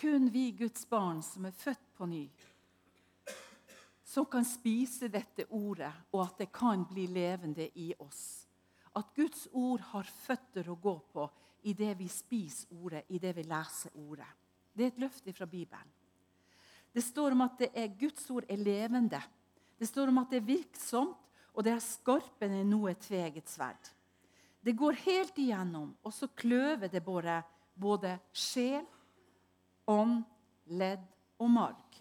kun vi Guds barn som er født på ny, som kan spise dette ordet, og at det kan bli levende i oss. At Guds ord har føtter å gå på i det vi spiser ordet, i det vi leser ordet. Det er et løfte fra Bibelen. Det står om at er Guds ord er levende. Det står om at det er virksomt, og det er skarpere enn noe tveget sverd. Det går helt igjennom, og så kløver det både, både sjel, ånd, ledd og marg.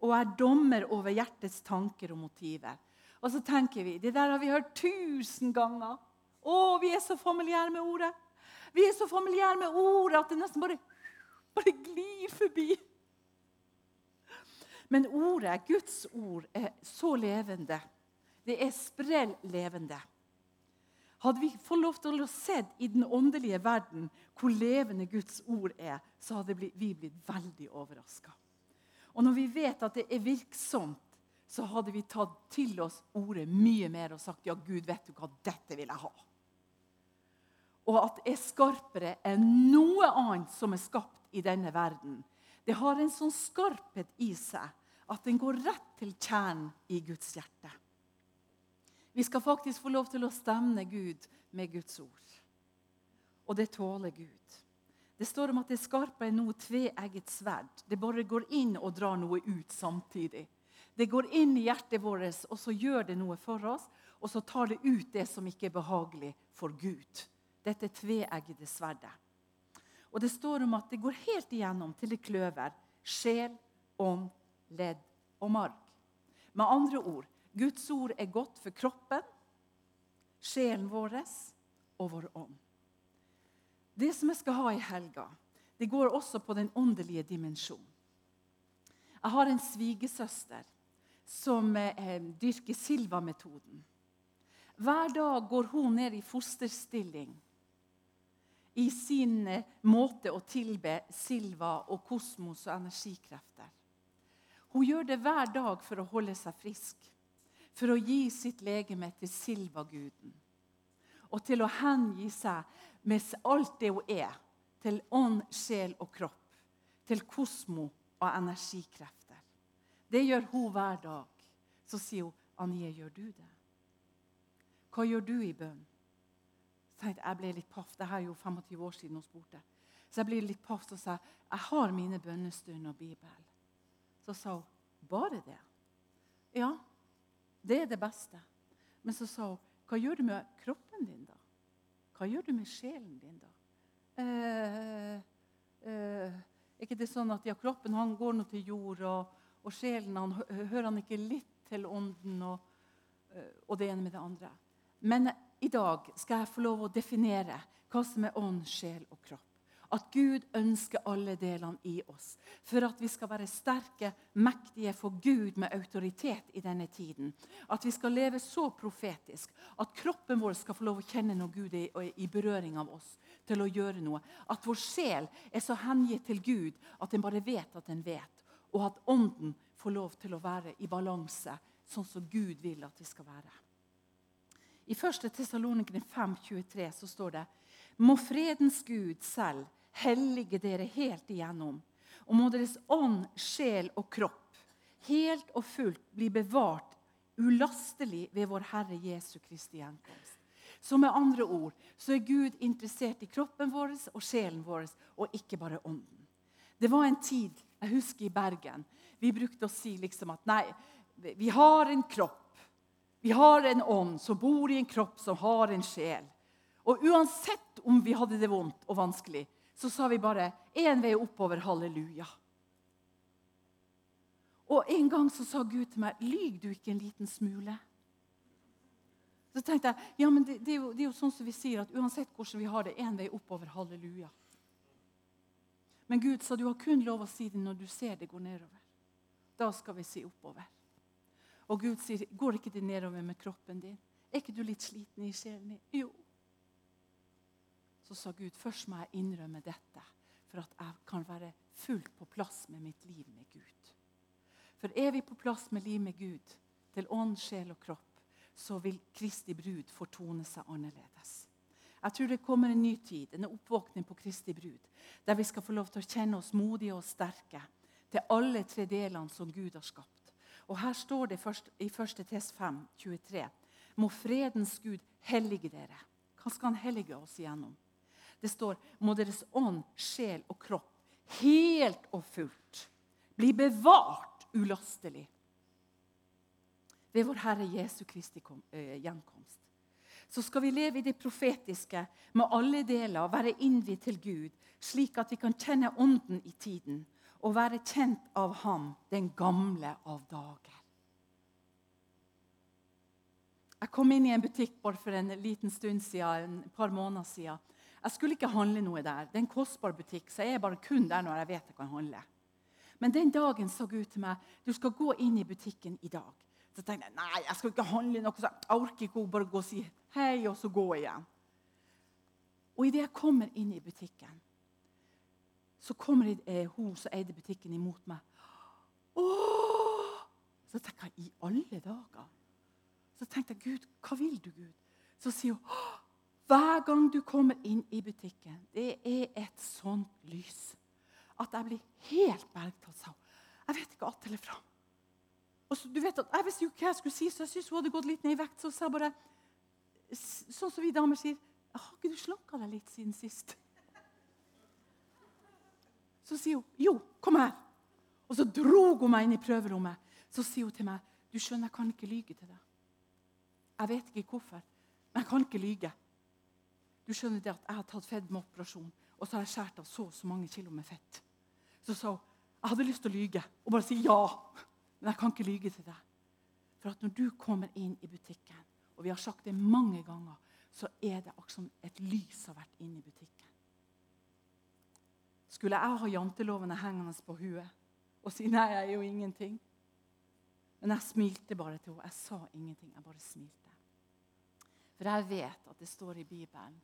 Og er dommer over hjertets tanker og motiver. Og så tenker vi det der har vi hørt tusen ganger. Å, vi er så familiære med ordet. Vi er så familiære med ordet at det nesten bare, bare glir forbi. Men ordet, Guds ord, er så levende. Det er sprell levende. Hadde vi fått lov til å se i den åndelige verden hvor levende Guds ord er, så hadde vi blitt veldig overraska. Og når vi vet at det er virksomt, så hadde vi tatt til oss ordet mye mer og sagt ja, Gud, vet du hva, dette vil jeg ha. Og at det er skarpere enn noe annet som er skapt i denne verden. Det har en sånn skarphet i seg at den går rett til kjernen i Guds hjerte. Vi skal faktisk få lov til å stevne Gud med Guds ord. Og det tåler Gud. Det står om at det er noe tveegget sverd. Det bare går inn og drar noe ut samtidig. Det går inn i hjertet vårt, og så gjør det noe for oss. Og så tar det ut det som ikke er behagelig for Gud. Dette tveeggede sverdet. Og det står om at det går helt igjennom til det kløver sjel, ånd, ledd og marg. Med andre ord Guds ord er godt for kroppen, sjelen vår og vår ånd. Det som jeg skal ha i helga, det går også på den åndelige dimensjonen. Jeg har en svigersøster som eh, dyrker Silva-metoden. Hver dag går hun ned i fosterstilling i sin eh, måte å tilbe Silva og kosmos og energikrefter. Hun gjør det hver dag for å holde seg frisk, for å gi sitt legeme til Silva-guden og til å hengi seg med alt det hun er, til ånd, sjel og kropp, til kosmo og energikrefter. Det gjør hun hver dag. Så sier hun, 'Anie, gjør du det?' Hva gjør du i bønn? Jeg ble litt paff. Det er jo 25 år siden hun spurte. Så jeg ble litt paff og sa jeg har mine bønnestunder og Bibel. Så sa hun bare det. Ja, det er det beste. Men så sa hun hva gjør du med kroppen din, da? Hva gjør du med sjelen din, da? Eh, eh, er ikke det sånn at ja, kroppen han går nå til jord, og, og sjelen han, hører han ikke litt til ånden og, eh, og det ene med det andre? Men i dag skal jeg få lov å definere hva som er ånd, sjel og kropp at Gud ønsker alle delene i oss. For at vi skal være sterke, mektige for Gud med autoritet i denne tiden. At vi skal leve så profetisk at kroppen vår skal få lov å kjenne når Gud er i berøring av oss. til å gjøre noe. At vår sjel er så hengitt til Gud at den bare vet at den vet. Og at ånden får lov til å være i balanse, sånn som Gud vil at vi skal være. I 1. Tessalonikerne 5,23 så står det Må fredens Gud selv hellige dere helt igjennom. Og må deres ånd, sjel og kropp helt og fullt bli bevart ulastelig ved vår Herre Jesu Kristi gjenkomst. Så med andre ord så er Gud interessert i kroppen vår og sjelen vår, og ikke bare ånden. Det var en tid jeg husker i Bergen. Vi brukte å si liksom at nei, vi har en kropp. Vi har en ånd som bor i en kropp som har en sjel. Og uansett om vi hadde det vondt og vanskelig, så sa vi bare én vei oppover. Halleluja. Og En gang så sa Gud til meg, 'Lyg du ikke en liten smule?' Så tenkte jeg ja, men det, det, er jo, det, er jo, sånn som vi sier at uansett hvordan vi har det, én vei oppover. Halleluja. Men Gud sa du har kun lov å si det når du ser det går nedover. Da skal vi si oppover. Og Gud sier, 'Går ikke det nedover med kroppen din?' Er ikke du litt sliten i sjelen din? Jo så sa Gud først må jeg innrømme dette for at jeg kan være fullt på plass med mitt liv med Gud. For er vi på plass med liv med Gud, til ånd, sjel og kropp, så vil Kristi brud fortone seg annerledes. Jeg tror det kommer en ny tid, en oppvåkning på Kristi brud, der vi skal få lov til å kjenne oss modige og sterke til alle tre delene som Gud har skapt. Og Her står det i 1. Test 5, 23. Må fredens Gud hellige dere. Hva skal han hellige oss igjennom? Det står må deres ånd, sjel og kropp helt og fullt bli bevart ulastelig ved vår Herre Jesu Kristi gjenkomst. Så skal vi leve i det profetiske med alle deler være innvidd til Gud, slik at vi kan kjenne Ånden i tiden og være kjent av Ham, den gamle av dager. Jeg kom inn i en butikk for en liten stund siden, et par måneder siden. Jeg skulle ikke handle noe der. Det er en kostbar butikk, så jeg er bare kun der når jeg vet jeg kan handle. Men den dagen sa Gud til meg du skal gå inn i butikken i dag. Så tenkte jeg nei, jeg skal ikke handle noe, så jeg orker ikke bare gå og si hei, og så gå igjen. Og idet jeg kommer inn i butikken, så kommer eh, hun som eide butikken, imot meg. Åh! Så tenker jeg i alle dager. Så tenkte jeg, Gud, hva vil du, Gud? Så sier hun hver gang du kommer inn i butikken, det er et sånt lys at jeg blir helt bergtatt. Jeg vet ikke att eller fram. Og så, du vet at, Jeg visste jo hva jeg skulle si, så jeg syntes hun hadde gått litt ned i vekt. Så sa jeg bare sånn som vi damer sier Har ikke du slanka deg litt siden sist? Så sier hun jo, kom her. Og så dro hun meg inn i prøverommet. Så sier hun til meg du skjønner, jeg kan ikke lyge til deg. Jeg vet ikke hvorfor, men jeg kan ikke lyge. Du skjønner det at Jeg har tatt fedmeoperasjon, og så har jeg skåret av så og så mange kilo med fett. Så sa hun jeg hadde lyst til å lyge og bare si ja, men jeg kan ikke lyge til deg. For at når du kommer inn i butikken, og vi har sagt det mange ganger, så er det akkurat som et lys har vært inne i butikken. Skulle jeg ha jantelovene hengende på huet og si nei, jeg er jo ingenting? Men jeg smilte bare til henne. Jeg sa ingenting. Jeg bare smilte. For jeg vet at det står i Bibelen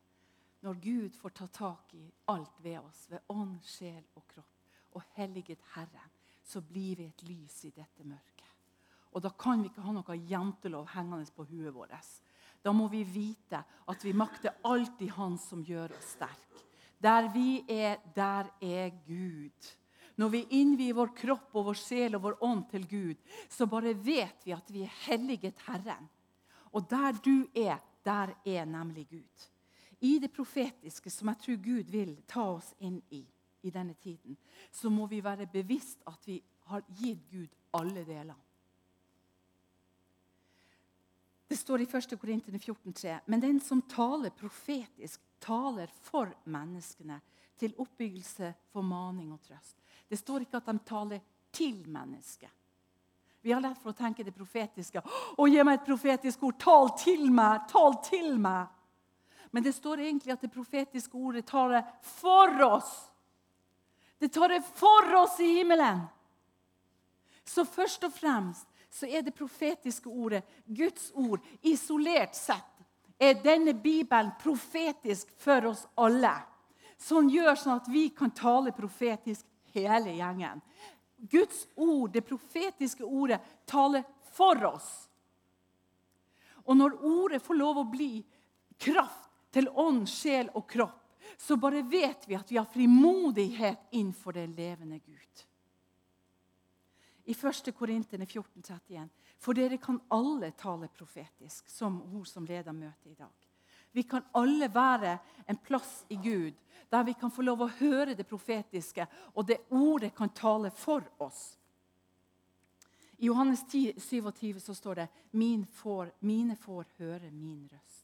når Gud får ta tak i alt ved oss, ved ånd, sjel og kropp, og helliget Herren, så blir vi et lys i dette mørket. Og Da kan vi ikke ha noe jantelov hengende på huet vårt. Da må vi vite at vi makter alltid Han som gjør oss sterke. Der vi er, der er Gud. Når vi innvier vår kropp og vår sjel og vår ånd til Gud, så bare vet vi at vi er helliget Herren. Og der du er, der er nemlig Gud i det profetiske, som jeg tror Gud vil ta oss inn i i denne tiden, så må vi være bevisst at vi har gitt Gud alle deler. Det står i 1. Korintene 14,3.: Men den som taler profetisk, taler for menneskene til oppbyggelse, formaning og trøst. Det står ikke at de taler til mennesket. Vi har lett for å tenke det profetiske. 'Å, gi meg et profetisk ord! Tal til meg! Tal til meg!' Men det står egentlig at det profetiske ordet tar det for oss. Det tar det for oss i himmelen. Så først og fremst så er det profetiske ordet, Guds ord, isolert sett er denne Bibelen profetisk for oss alle. Sånn gjør sånn at vi kan tale profetisk hele gjengen. Guds ord, det profetiske ordet, taler for oss. Og når ordet får lov å bli kraft til ånd, sjel og kropp, så bare vet vi at vi har frimodighet innenfor den levende Gud. I 1. Korintene 14,31.: For dere kan alle tale profetisk, som hun som leder møtet i dag. Vi kan alle være en plass i Gud der vi kan få lov å høre det profetiske, og det ordet kan tale for oss. I Johannes 10, 27 så står det Min får, 'Mine får høre min røst'.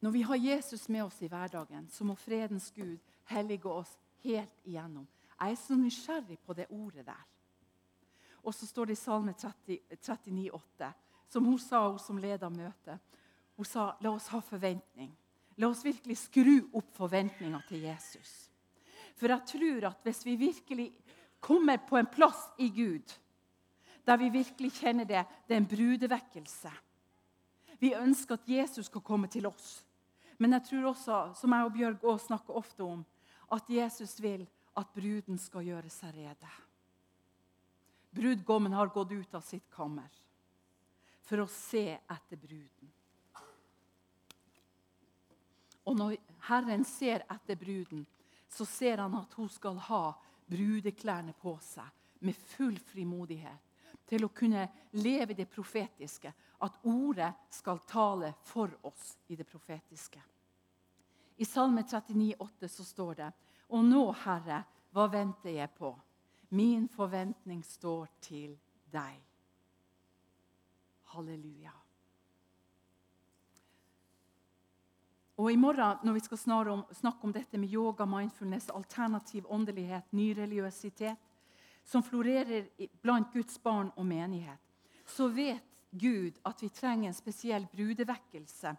Når vi har Jesus med oss i hverdagen, så må fredens Gud hellige oss helt igjennom. Jeg er så nysgjerrig på det ordet der. Og så står det i Salme 39, 8, som hun sa, hun som leda møtet. Hun sa la oss ha forventning. La oss virkelig skru opp forventninga til Jesus. For jeg tror at hvis vi virkelig kommer på en plass i Gud der vi virkelig kjenner det, det er en brudevekkelse Vi ønsker at Jesus skal komme til oss. Men jeg tror også, som jeg og Bjørg også snakker ofte om, at Jesus vil at bruden skal gjøre seg rede. Brudgommen har gått ut av sitt kammer. for å se etter bruden. Og når Herren ser etter bruden, så ser han at hun skal ha brudeklærne på seg med full frimodighet til å kunne leve det profetiske. At ordet skal tale for oss i det profetiske. I Salme 39, 39,8 så står det Og nå, Herre, hva venter jeg på? Min forventning står til deg. Halleluja. Og I morgen når vi skal snakke om dette med yoga, mindfulness, alternativ åndelighet, nyreligiøsitet, som florerer blant Guds barn og menighet, så vet Gud at vi trenger en spesiell brudevekkelse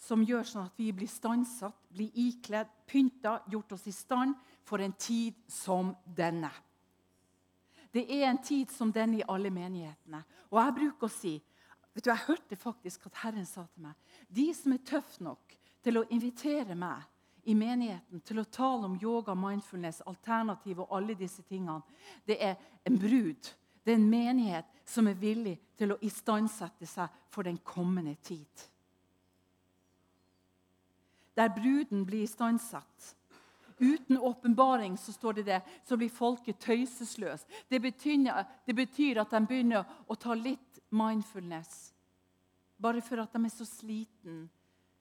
som gjør sånn at vi blir stanset, blir ikledd, pynta, gjort oss i stand for en tid som denne. Det er en tid som denne i alle menighetene. Og jeg bruker å si vet du, Jeg hørte faktisk at Herren sa til meg de som er tøffe nok til å invitere meg i menigheten til å tale om yoga, mindfulness, alternativ og alle disse tingene, det er en brud. Det er en menighet som er villig til å istandsette seg for den kommende tid. Der bruden blir istandsatt. Uten åpenbaring så står det det, så blir folket tøysesløs. Det betyr, det betyr at de begynner å ta litt mindfulness. Bare for at de er så sliten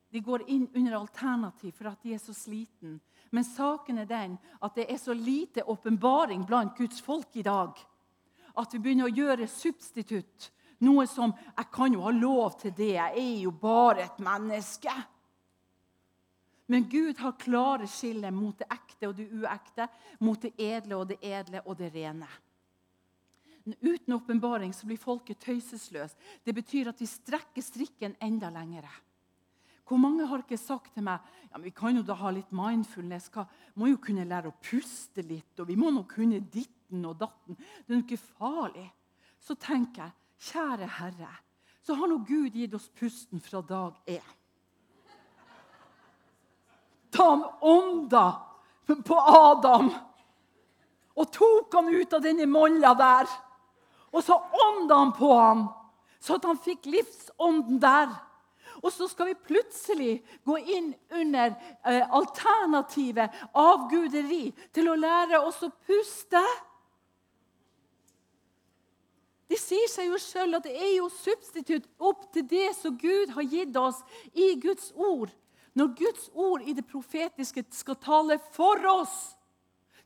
de går inn under alternativ for at de er så sliten. Men saken er den at det er så lite åpenbaring blant Guds folk i dag at vi begynner å gjøre substitutt. Noe som 'Jeg kan jo ha lov til det. Jeg er jo bare et menneske.' Men Gud har klare skiller mot det ekte og det uekte, mot det edle og det edle og det rene. Uten åpenbaring blir folket tøysesløst. Det betyr at vi strekker strikken enda lengre. Hvor mange har ikke sagt til meg ja, vi kan jo da ha litt mindfulness? Vi må jo kunne lære å puste litt, og vi må nå kunne ditten og datten. Det er jo ikke farlig. Så tenker jeg, kjære Herre, så har nå Gud gitt oss pusten fra dag én. Ta han ånda på Adam og tok han ut av denne molla der. Og så ånda han på ham, så at han fikk livsånden der. Og så skal vi plutselig gå inn under eh, alternativet avguderi til å lære oss å puste. Det sier seg jo sjøl at det er jo substitutt opp til det som Gud har gitt oss i Guds ord. Når Guds ord i det profetiske skal tale for oss,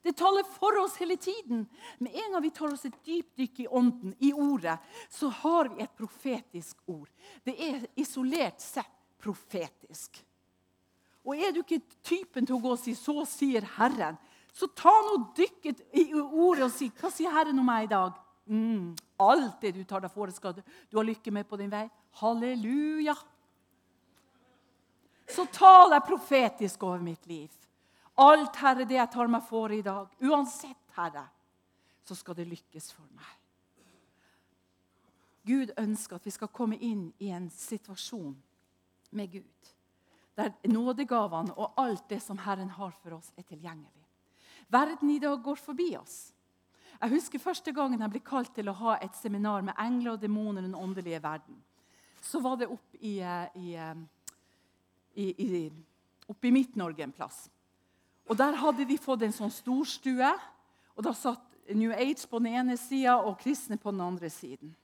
det taler for oss hele tiden. Med en gang vi tar oss et dypdykk i ånden, i ordet, så har vi et profetisk ord. Det er isolert sett profetisk. Og er du ikke typen til å gå og si 'Så sier Herren', så ta nå dykket i ordet og si 'Hva sier Herren om meg i dag?' Mm, alt det du tar deg for, skal du ha lykke med på din vei. Halleluja. Så tal deg profetisk over mitt liv. Alt, Herre, det jeg tar meg for i dag, uansett, Herre, så skal det lykkes for meg. Gud ønsker at vi skal komme inn i en situasjon med Gud, der nådegavene og alt det som Herren har for oss, er tilgjengelig. Verden i dag går forbi oss. Jeg husker første gangen jeg ble kalt til å ha et seminar med engler og demoner i den åndelige verden. Så var det oppe i, eh, i, eh, i, i, opp i Midt-Norge en plass. Og Der hadde de fått en sånn storstue. og Da satt New Age på den ene sida og kristne på den andre siden.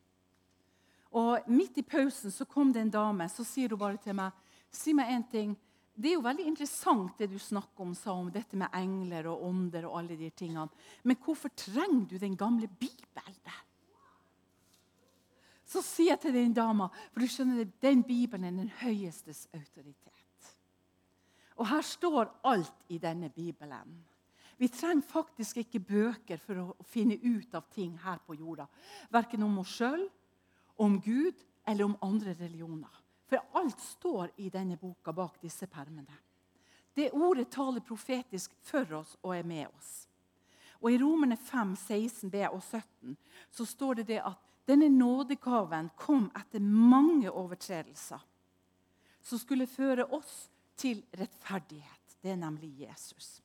Og Midt i pausen så kom det en dame så sier hun bare til meg si meg en ting. Det er jo veldig interessant det du snakker om, sa om dette med engler og ånder. og alle de tingene. Men hvorfor trenger du den gamle Bibelen? Så sier jeg til den dama, for du skjønner, den Bibelen er den høyestes autoritet. Og her står alt i denne Bibelen. Vi trenger faktisk ikke bøker for å finne ut av ting her på jorda. Verken om oss sjøl, om Gud eller om andre religioner. For alt står i denne boka bak disse permene. Det ordet taler profetisk for oss og er med oss. Og I Romerne 5, 16b og 17 så står det, det at denne nådegaven kom etter mange overtredelser som skulle føre oss til rettferdighet. Det er nemlig Jesus.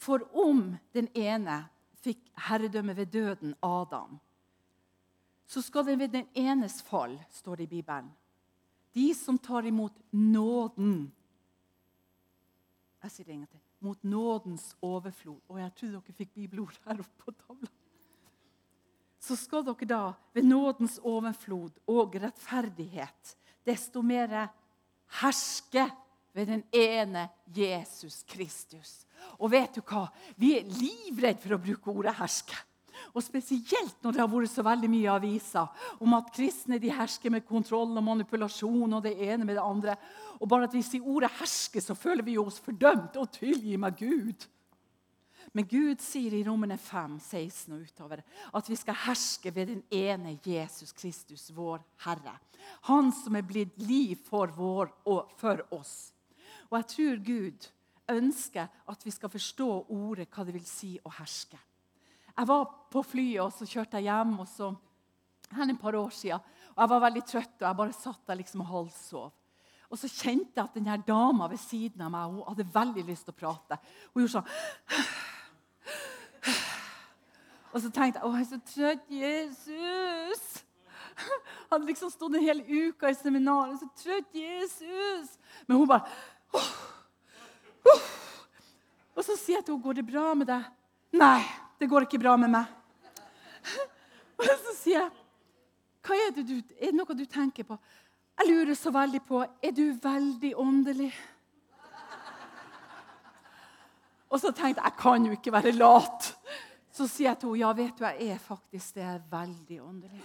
For om den ene fikk herredømme ved døden, Adam, så skal det ved den enes fall, står det i Bibelen. De som tar imot nåden Jeg sier det en gang til. Mot nådens overflod. Og jeg trodde dere fikk bibelord her oppe på tavla. Så skal dere da, ved nådens overflod og rettferdighet, desto mer herske ved den ene Jesus Kristus. Og vet du hva? Vi er livredde for å bruke ordet 'herske'. Og Spesielt når det har vært så veldig mye aviser om at kristne de hersker med kontroll og manipulasjon og det ene med det andre. Og bare at vi sier ordet 'herske', så føler vi oss fordømt. Og tilgi meg, Gud! Men Gud sier i Rommene 5, 16 og utover at vi skal herske ved den ene Jesus Kristus, vår Herre. Han som er blitt liv for, vår og for oss. Og jeg tror Gud ønsker at vi skal forstå ordet, hva det vil si å herske. Jeg var på flyet, og så kjørte jeg hjem og så, her et par år siden. Og jeg var veldig trøtt, og jeg bare satt der liksom og halvsov. Og så kjente jeg at denne dama ved siden av meg hun hadde veldig lyst til å prate. Hun gjorde sånn Og så tenkte jeg å, jeg er så trøtt. Jesus! Jeg hadde liksom stått en hel uke i seminaret. Så trøtt, Jesus! Men hun bare oh, oh. Og så sier jeg til henne, 'Går det bra med deg?' 'Nei, det går ikke bra med meg.' Og så sier jeg, 'Hva er det, du, er det noe du tenker på?' Jeg lurer så veldig på Er du veldig åndelig? Og så tenkte jeg jeg kan jo ikke være lat. Så sier jeg til henne ja, vet du, jeg er faktisk det. Er veldig åndelig.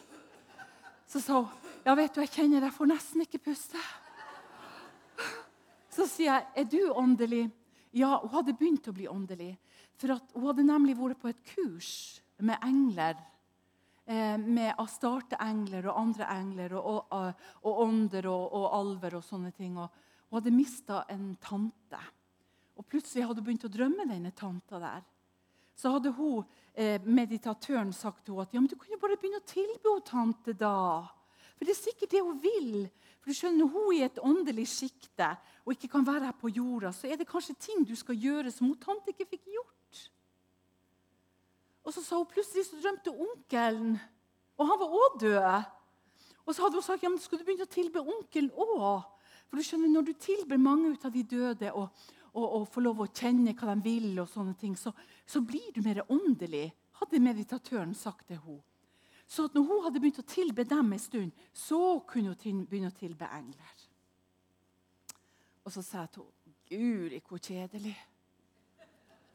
Så sa hun ja, vet du, jeg kjenner jeg får nesten ikke puste. Så sier jeg er du åndelig? Ja, hun hadde begynt å bli åndelig. For Hun hadde nemlig vært på et kurs med engler. Eh, med Astarte-engler og andre engler og, og, og ånder og, og, alver og sånne ting. Hun hadde mista en tante. Og plutselig hadde hun begynt å drømme denne tanta der. Så hadde hun, eh, meditatøren sagt til henne at ja, men du kan jo bare begynne å tilby henne tante da. For det er sikkert det hun vil. For du skjønner, Når hun er i et åndelig sjikte og ikke kan være her på jorda, så er det kanskje ting du skal gjøre som hun tante ikke fikk gjort. Og så sa hun plutselig så drømte onkelen, og han var òg død. Og så hadde hun sagt ja, men skal du begynne å tilbe onkelen òg. For du skjønner, når du tilber mange ut av de døde og, og, og få lov å kjenne hva de vil, og sånne ting, så, så blir du mer åndelig, hadde meditatøren sagt til henne. Så når hun hadde begynt å tilbe dem en stund, så kunne hun begynne å tilbe engler. Og så sa jeg til henne Guri, hvor kjedelig.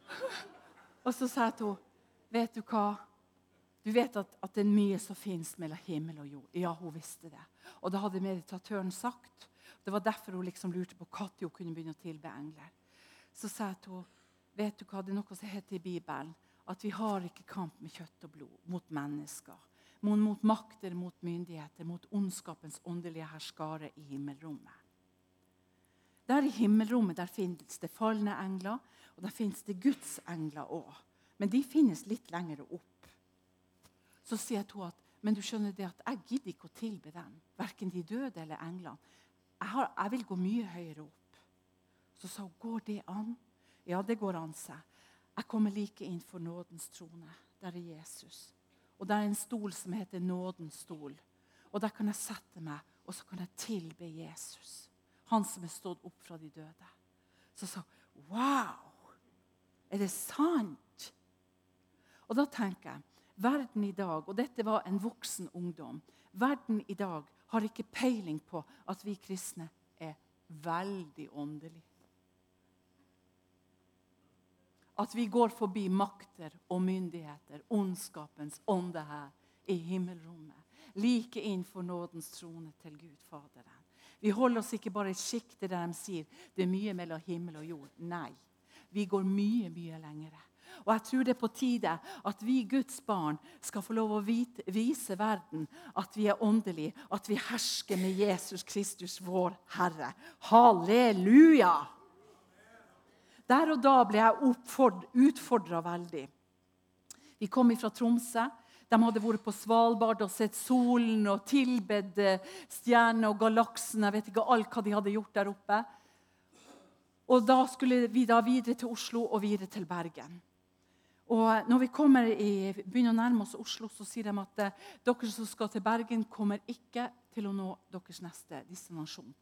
Og så sa jeg til henne Vet du hva? Du vet at, at det er mye som fins mellom himmel og jord. Ja, hun visste det. Og det hadde meditatøren sagt. Det var derfor hun liksom lurte på når hun kunne begynne å tilbe engler. Så sa jeg til henne vet du hva, det er noe som heter i Bibelen at vi har ikke kamp med kjøtt og blod mot mennesker. Mot, mot makter, mot myndigheter, mot ondskapens åndelige herskare i himmelrommet. Der i himmelrommet der finnes det falne engler, og der finnes det Guds engler òg. Men de finnes litt lenger opp. Så sier jeg til henne at men du skjønner det at jeg gidder ikke å tilbe dem, verken de døde eller englene. Jeg, har, jeg, vil gå mye høyere opp. Så sa hun, går det an? Ja, det går an, seg. Jeg kommer like inn for nådens trone. Der er Jesus. Og der er en stol som heter nådens stol. Og der kan jeg sette meg, og så kan jeg tilbe Jesus. Han som er stått opp fra de døde. Så sa hun, wow! Er det sant? Og da tenker jeg verden i dag, og dette var en voksen ungdom Verden i dag har ikke peiling på at vi kristne er veldig åndelige. At vi går forbi makter og myndigheter, ondskapens ånde her i himmelrommet. Like inn for nådens trone til Gud Faderen. Vi holder oss ikke bare i sjiktet der de sier det er mye mellom himmel og jord. Nei, vi går mye, mye lengre. Og jeg tror det er på tide at vi Guds barn skal få lov å vite, vise verden at vi er åndelige, at vi hersker med Jesus Kristus, vår Herre. Halleluja! Der og da ble jeg utfordra veldig. Vi kom fra Tromsø. De hadde vært på Svalbard og sett solen og tilbedt stjernene og galaksen. Jeg vet ikke alt hva de hadde gjort der oppe. Og Da skulle vi da videre til Oslo og videre til Bergen. Og når vi i, begynner å nærme oss Oslo, så sier de at eh, dere som skal til Bergen, kommer ikke til å nå deres neste destinasjon.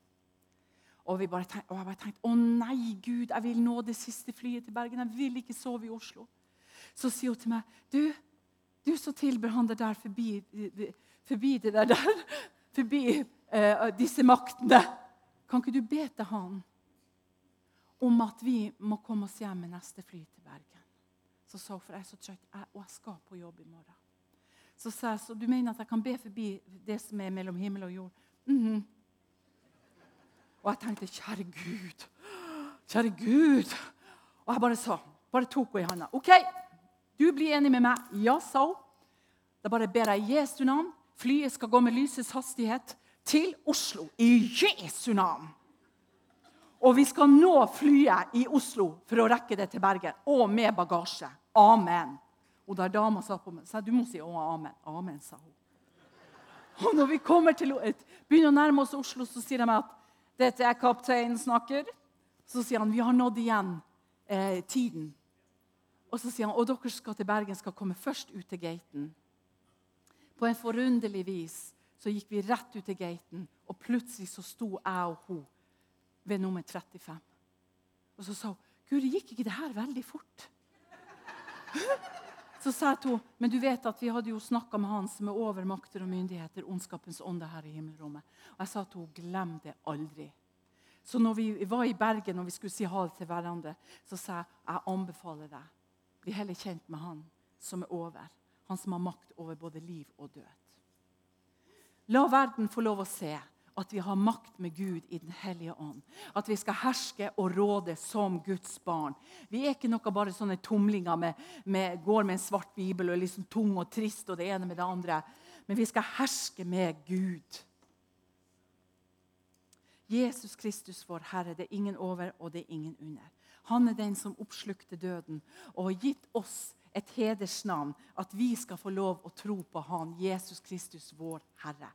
Og, vi bare tenk, og jeg bare tenkte å nei, Gud, jeg vil nå det siste flyet til Bergen. Jeg vil ikke sove i Oslo. Så sier hun til meg du, du som tilber han det der forbi, forbi det der, der forbi eh, disse maktene. Kan ikke du be til han om at vi må komme oss hjem med neste fly til Bergen? Så sa hun, for jeg er så trøtt, og jeg skal på jobb i morgen. Så sa jeg, så du mener at jeg kan be forbi det som er mellom himmel og jord? Mm -hmm. Og jeg tenkte, kjære Gud, kjære Gud. Og jeg bare sa, bare tok henne i handa. OK, du blir enig med meg? Ja, sa hun. Da bare ber jeg Jesu navn. Flyet skal gå med lysets hastighet til Oslo. I Jesu navn! Og vi skal nå flyet i Oslo for å rekke det til Bergen, og med bagasje. Amen. Og da dama sa på meg, sa du må si å, amen. Amen, sa hun. Og når vi kommer til, begynner å nærme oss Oslo, så sier de at dette er kapteinen snakker. Så sier han vi har nådd igjen eh, tiden. Og så sier han og dere skal til Bergen skal komme først ut til gaten. På en forunderlig vis så gikk vi rett ut til gaten, og plutselig så sto jeg og hun ved nummer 35. Og så sa hun Guri, gikk ikke det her veldig fort? Så sa hun, men du vet at vi hadde jo snakka med han som er over makter og myndigheter, ondskapens ånde her i himmelrommet. Og jeg sa til henne glem det aldri. Så når vi var i Bergen og vi skulle si ha det til hverandre, så sa jeg jeg anbefaler deg. Bli heller kjent med han som er over. Han som har makt over både liv og død. La verden få lov å se at vi har makt med Gud i Den hellige ånd. At vi skal herske og råde som Guds barn. Vi er ikke noe bare sånne tumlinger med, med, går med en svart bibel og er liksom tung og trist og det ene med det andre. Men vi skal herske med Gud. Jesus Kristus, vår Herre, det er ingen over og det er ingen under. Han er den som oppslukte døden og har gitt oss et hedersnavn. At vi skal få lov å tro på Han, Jesus Kristus, vår Herre.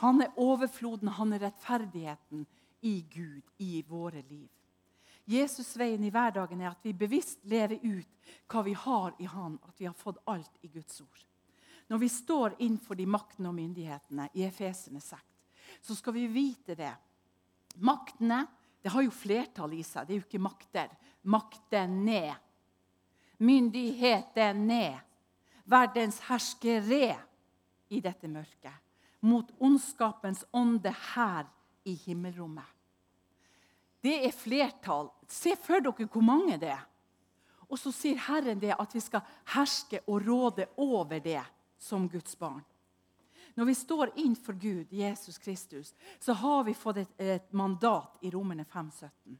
Han er overfloden, han er rettferdigheten i Gud i våre liv. Jesus-veien i hverdagen er at vi bevisst lever ut hva vi har i Han, at vi har fått alt i Guds ord. Når vi står innenfor de maktene og myndighetene i Efesene sekt, så skal vi vite det. Maktene det har jo flertall i seg. Det er jo ikke makter. Maktene. Myndighetene. Verdens herskere i dette mørket mot ondskapens ånde her i himmelrommet. Det er flertall. Se for dere hvor mange det er. Og så sier Herren det at vi skal herske og råde over det som Guds barn. Når vi står innenfor Gud, Jesus Kristus, så har vi fått et, et mandat i Romerne 5,17.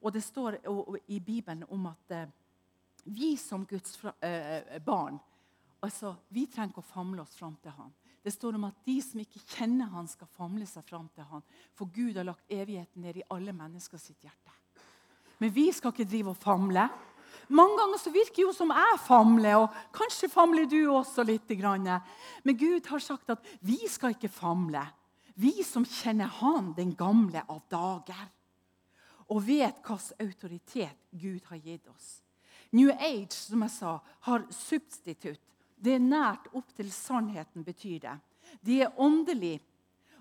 Og det står i Bibelen om at eh, vi som Guds eh, barn altså, Vi trenger ikke å famle oss fram til ham. Det står om at de som ikke kjenner han, skal famle seg fram til han. For Gud har lagt evigheten ned i alle mennesker sitt hjerte. Men vi skal ikke drive og famle. Mange ganger så virker jo som jeg famler, og kanskje famler du også litt. Men Gud har sagt at vi skal ikke famle. Vi som kjenner Han, den gamle av dager, og vet hvilken autoritet Gud har gitt oss. New Age som jeg sa, har substitutt. Det er nært opp til sannheten, betyr det. De er åndelige,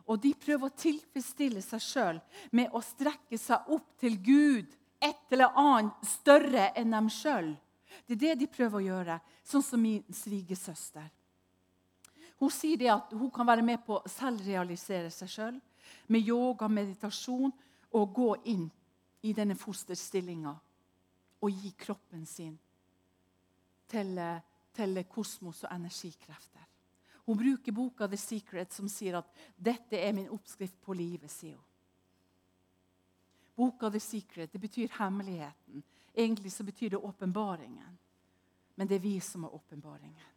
og de prøver å tilfredsstille seg sjøl med å strekke seg opp til Gud, et eller annet større enn dem sjøl. Det er det de prøver å gjøre, sånn som min svigersøster. Hun sier det at hun kan være med på å selvrealisere seg sjøl med yoga, meditasjon og gå inn i denne fosterstillinga og gi kroppen sin til eh, til kosmos og energikrefter. Hun bruker boka The Secret, som sier at 'dette er min oppskrift på livet'. sier hun. Boka The Secret det betyr hemmeligheten. Egentlig så betyr det åpenbaringen. Men det er vi som er åpenbaringen.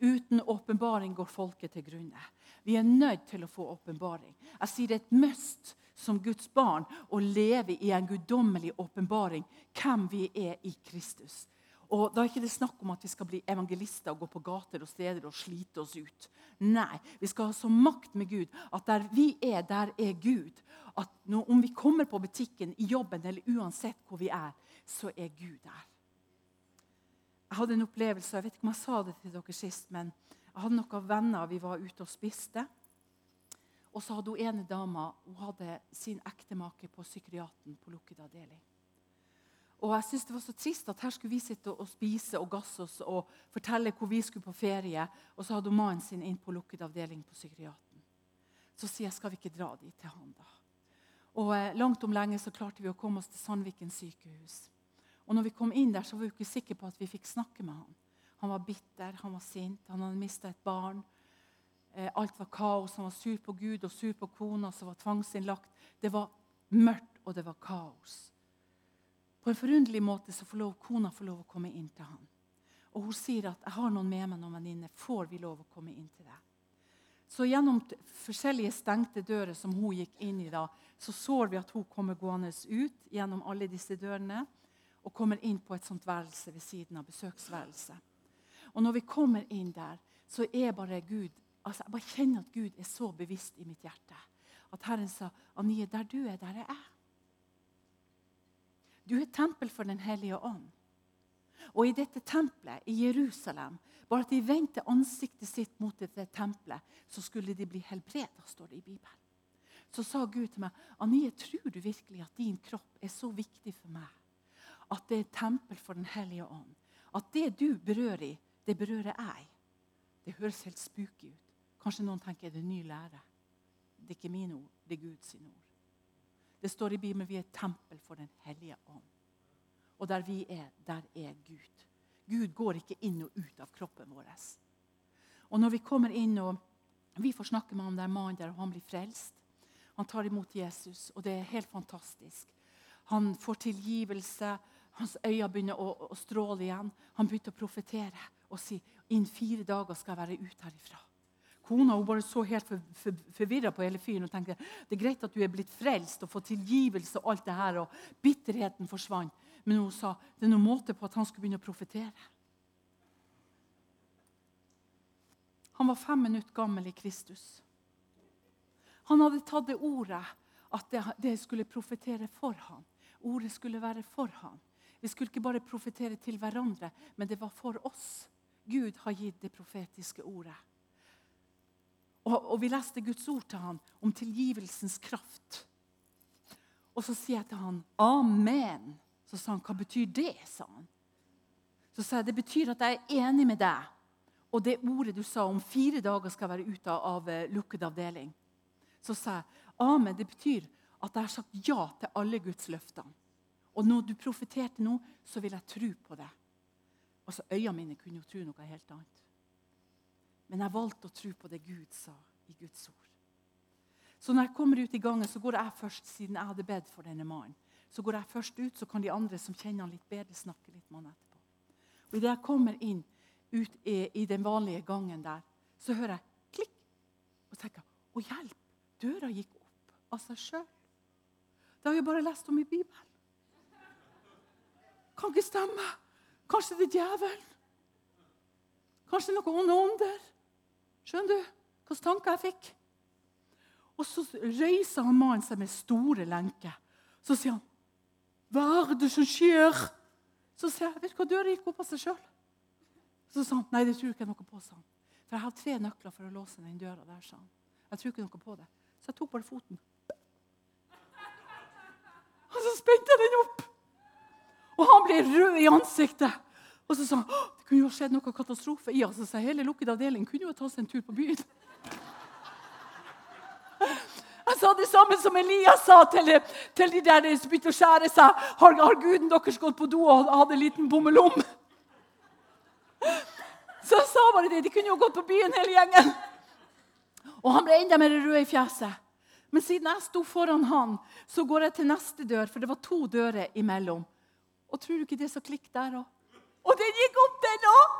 Uten åpenbaring går folket til grunne. Vi er nødt til å få åpenbaring. Jeg sier det er et must som Guds barn å leve i en guddommelig åpenbaring hvem vi er i Kristus. Og Da er ikke det snakk om at vi skal bli evangelister og gå på gater og steder og slite oss ut. Nei, vi skal ha så makt med Gud at der vi er, der er Gud. At når, Om vi kommer på butikken, i jobben eller uansett hvor vi er, så er Gud der. Jeg hadde en opplevelse, jeg vet ikke om jeg sa det til dere sist, men jeg hadde noen venner vi var ute og spiste. Og så hadde hun ene dama hun hadde sin ektemake på psykiaten på lukket avdeling. Og jeg synes Det var så trist at her skulle vi sitte og spise og gasse oss og fortelle hvor vi skulle på ferie, og så hadde mannen sin inn på lukket avdeling på psykiaten. Så sier jeg skal vi ikke dra dit til han da. Og eh, Langt om lenge så klarte vi å komme oss til Sandviken sykehus. Og når vi kom inn der, så var vi ikke sikre på at vi fikk snakke med han. Han var bitter, han var sint, han hadde mista et barn. Eh, alt var kaos. Han var sur på Gud og sur på kona som var tvangsinnlagt. Det var mørkt, og det var kaos. På en forunderlig måte så får lov, kona får lov å komme inn til han. Og hun sier at 'jeg har noen med meg, noen venninner. Får vi lov å komme inn til deg?' Så gjennom forskjellige stengte dører som hun gikk inn i, da, så så vi at hun kommer gående ut gjennom alle disse dørene og kommer inn på et sånt værelse ved siden av besøksværelset. Og når vi kommer inn der, så er bare Gud altså Jeg bare kjenner at Gud er så bevisst i mitt hjerte. At Herren sa, 'Anie, der du er, der er jeg'. Du er tempel for Den hellige ånd. Og i dette tempelet i Jerusalem, bare at de vendte ansiktet sitt mot dette tempelet, så skulle de bli helbreda, står det i Bibelen. Så sa Gud til meg, 'Anie, tror du virkelig at din kropp er så viktig for meg?' At det er tempel for Den hellige ånd. At det du berører i, det berører jeg. Det høres helt spooky ut. Kanskje noen tenker det er ny lære. Det er ikke mine ord, det er Guds ord. Det står i Bibelen vi er tempel for Den hellige ånd. Og der vi er, der er Gud. Gud går ikke inn og ut av kroppen vår. Og når vi kommer inn og Vi får snakke med han der mannen der, og han blir frelst. Han tar imot Jesus, og det er helt fantastisk. Han får tilgivelse. Hans øyne begynner å, å stråle igjen. Han begynte å profetere og si innen fire dager skal jeg være ute herifra. Kona hun bare så helt for, for, forvirra på hele fyren og tenkte det er greit at du er blitt frelst og fått tilgivelse. og alt det her, og Bitterheten forsvant. Men hun sa det er noen måte på at han skulle begynne å profetere. Han var fem minutter gammel i Kristus. Han hadde tatt det ordet at det, det skulle profetere for ham. Ordet skulle være for ham. Vi skulle ikke bare profetere til hverandre, men det var for oss. Gud har gitt det profetiske ordet. Og, og vi leste Guds ord til han om tilgivelsens kraft. Og så sier jeg til han, 'Amen'. Så sa han, 'Hva betyr det?' sa han. Så sa jeg, 'Det betyr at jeg er enig med deg.' Og det ordet du sa om fire dager skal være ute av av lukket avdeling. Så sa jeg, 'Amen'. Det betyr at jeg har sagt ja til alle Guds løfter. Og når du profeterte nå, så vil jeg tro på det. Altså, Øynene mine kunne jo tro noe helt annet. Men jeg valgte å tro på det Gud sa i Guds ord. Så når jeg kommer ut i gangen, så går jeg først, siden jeg hadde bedt for denne mannen. Så går jeg først ut, så kan de andre som kjenner han litt bedre, snakke litt med han etterpå. Og Idet jeg kommer inn ut i, i, den vanlige gangen der, så hører jeg klikk. Og tenker å hjelp, døra gikk opp av seg sjøl. Det har jeg bare lest om i Bibelen. Kan ikke stemme. Kanskje det er djevelen? Kanskje noen onde ånder? Skjønner du hvilke tanker jeg fikk? Og så reiser han mannen seg med store lenker. Så sier han, 'Hva er det som skjer?' Så sier jeg, 'Vet du hva, døra gikk opp av seg sjøl.' Så sa han, 'Nei, det tror jeg ikke noe på', sa han. 'For jeg har tre nøkler for å låse den døra der', sa han. 'Jeg tror ikke noe på det.' Så jeg tok bare foten. Og så spente jeg den opp. Og han ble rød i ansiktet. Og så sa han kunne jo skjedd noe katastrofe. Ja, så sa hele lukket avdeling kunne jo ta seg en tur på byen. Jeg sa det samme som Elias sa til, til de der som begynte å skjære seg. Har, har guden deres gått på do og hadde en liten bommelom? Så jeg sa bare det. De kunne jo gått på byen, hele gjengen. Og han ble enda mer rød i fjeset. Men siden jeg sto foran han, så går jeg til neste dør, for det var to dører imellom. Og tror du ikke det som så klikk der òg? Og den gikk opp, den òg!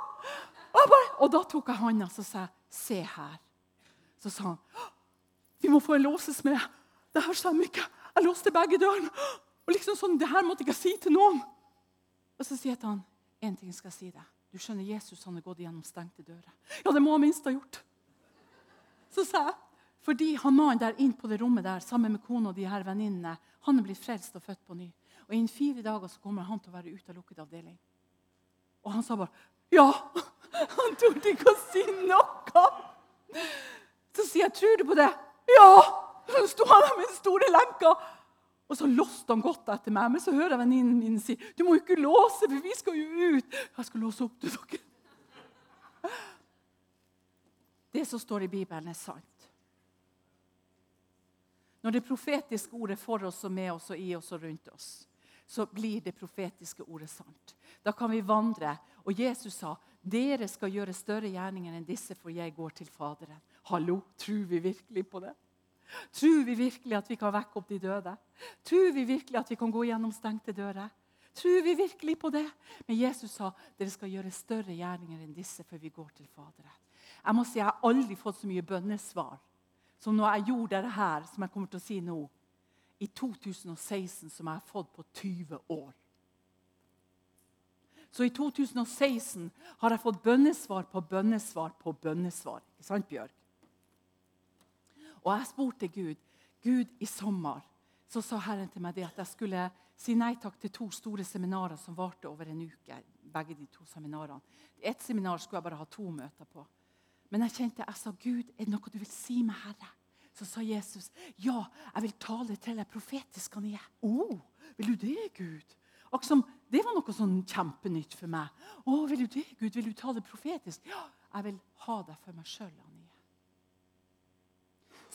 Og, og, da tok jeg hånda og sa se her. Så sa han vi må få en låsesmed. Det her stemmer ikke. Jeg låste begge dørene. Og liksom sånn, det her måtte jeg ikke si til noen. Og så sier jeg til han en ting skal jeg si deg. Du skjønner, Jesus han har gått gjennom stengte dører. Ja, det må han minst ha gjort. Så sa jeg, fordi han mannen der inn på det rommet der sammen med kona og de her venninnene, han er blitt frelst og født på ny. Og Innen fire dager så kommer han til å være ute av lukket avdeling. Og han sa bare ja. Han torde ikke å si noe. Så sier jeg, 'Tror du på det?' 'Ja!' Så sto han der med den store lenka. Og så låste han godt etter meg. Men så hører jeg venninnen min si 'Du må jo ikke låse, for vi skal jo ut.' Jeg skal låse opp til dere. Det som står i Bibelen, er sant. Når det profetiske ordet for oss og med oss og i oss og rundt oss, så blir det profetiske ordet sant. Da kan vi vandre. Og Jesus sa, 'Dere skal gjøre større gjerninger enn disse, for jeg går til Faderen.' Hallo, tror vi virkelig på det? Tror vi virkelig at vi kan vekke opp de døde? Tror vi virkelig at vi kan gå gjennom stengte dører? Tror vi virkelig på det? Men Jesus sa dere skal gjøre større gjerninger enn disse før vi går til Faderen. Jeg må si, jeg har aldri fått så mye bønnesvar som når jeg gjorde dette som jeg kommer til å si nå, i 2016, som jeg har fått på 20 år. Så i 2016 har jeg fått bønnesvar på bønnesvar på bønnesvar. Ikke sant, Bjørg? Og jeg spurte Gud Gud, i sommer så sa Herren til meg det at jeg skulle si nei takk til to store seminarer som varte over en uke. begge de to seminarene. Ett seminar skulle jeg bare ha to møter på. Men jeg kjente, jeg sa, Gud, er det noe du vil si meg, Herre? Så sa Jesus, ja, jeg vil tale til deg profetisk. Han er. Oh, vil du det, Gud? Akkurat det var noe sånn kjempenytt for meg. Å, vil du det, Gud? Vil du tale profetisk? Ja, jeg vil ha deg for meg sjøl.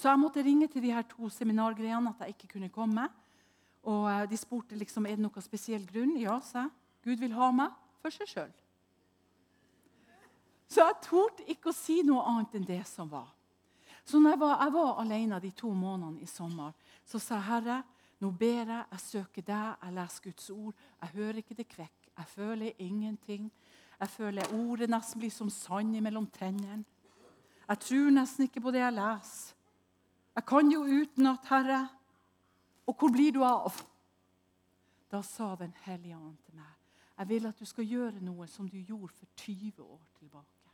Så jeg måtte ringe til de her to seminargreiene at jeg ikke kunne komme. Og eh, De spurte liksom, er det noen spesiell grunn. Ja, sa jeg. Gud vil ha meg for seg sjøl. Så jeg torde ikke å si noe annet enn det som var. Så når jeg var, jeg var alene de to månedene i sommer, så sa jeg, Herre, nå ber jeg, jeg søker deg, jeg leser Guds ord. Jeg hører ikke det kvekk. Jeg føler ingenting. Jeg føler ordet nesten blir som sand mellom tennene. Jeg tror nesten ikke på det jeg leser. Jeg kan jo utenat, Herre. Og hvor blir du av? Da sa Den hellige ånd til meg, jeg vil at du skal gjøre noe som du gjorde for 20 år tilbake.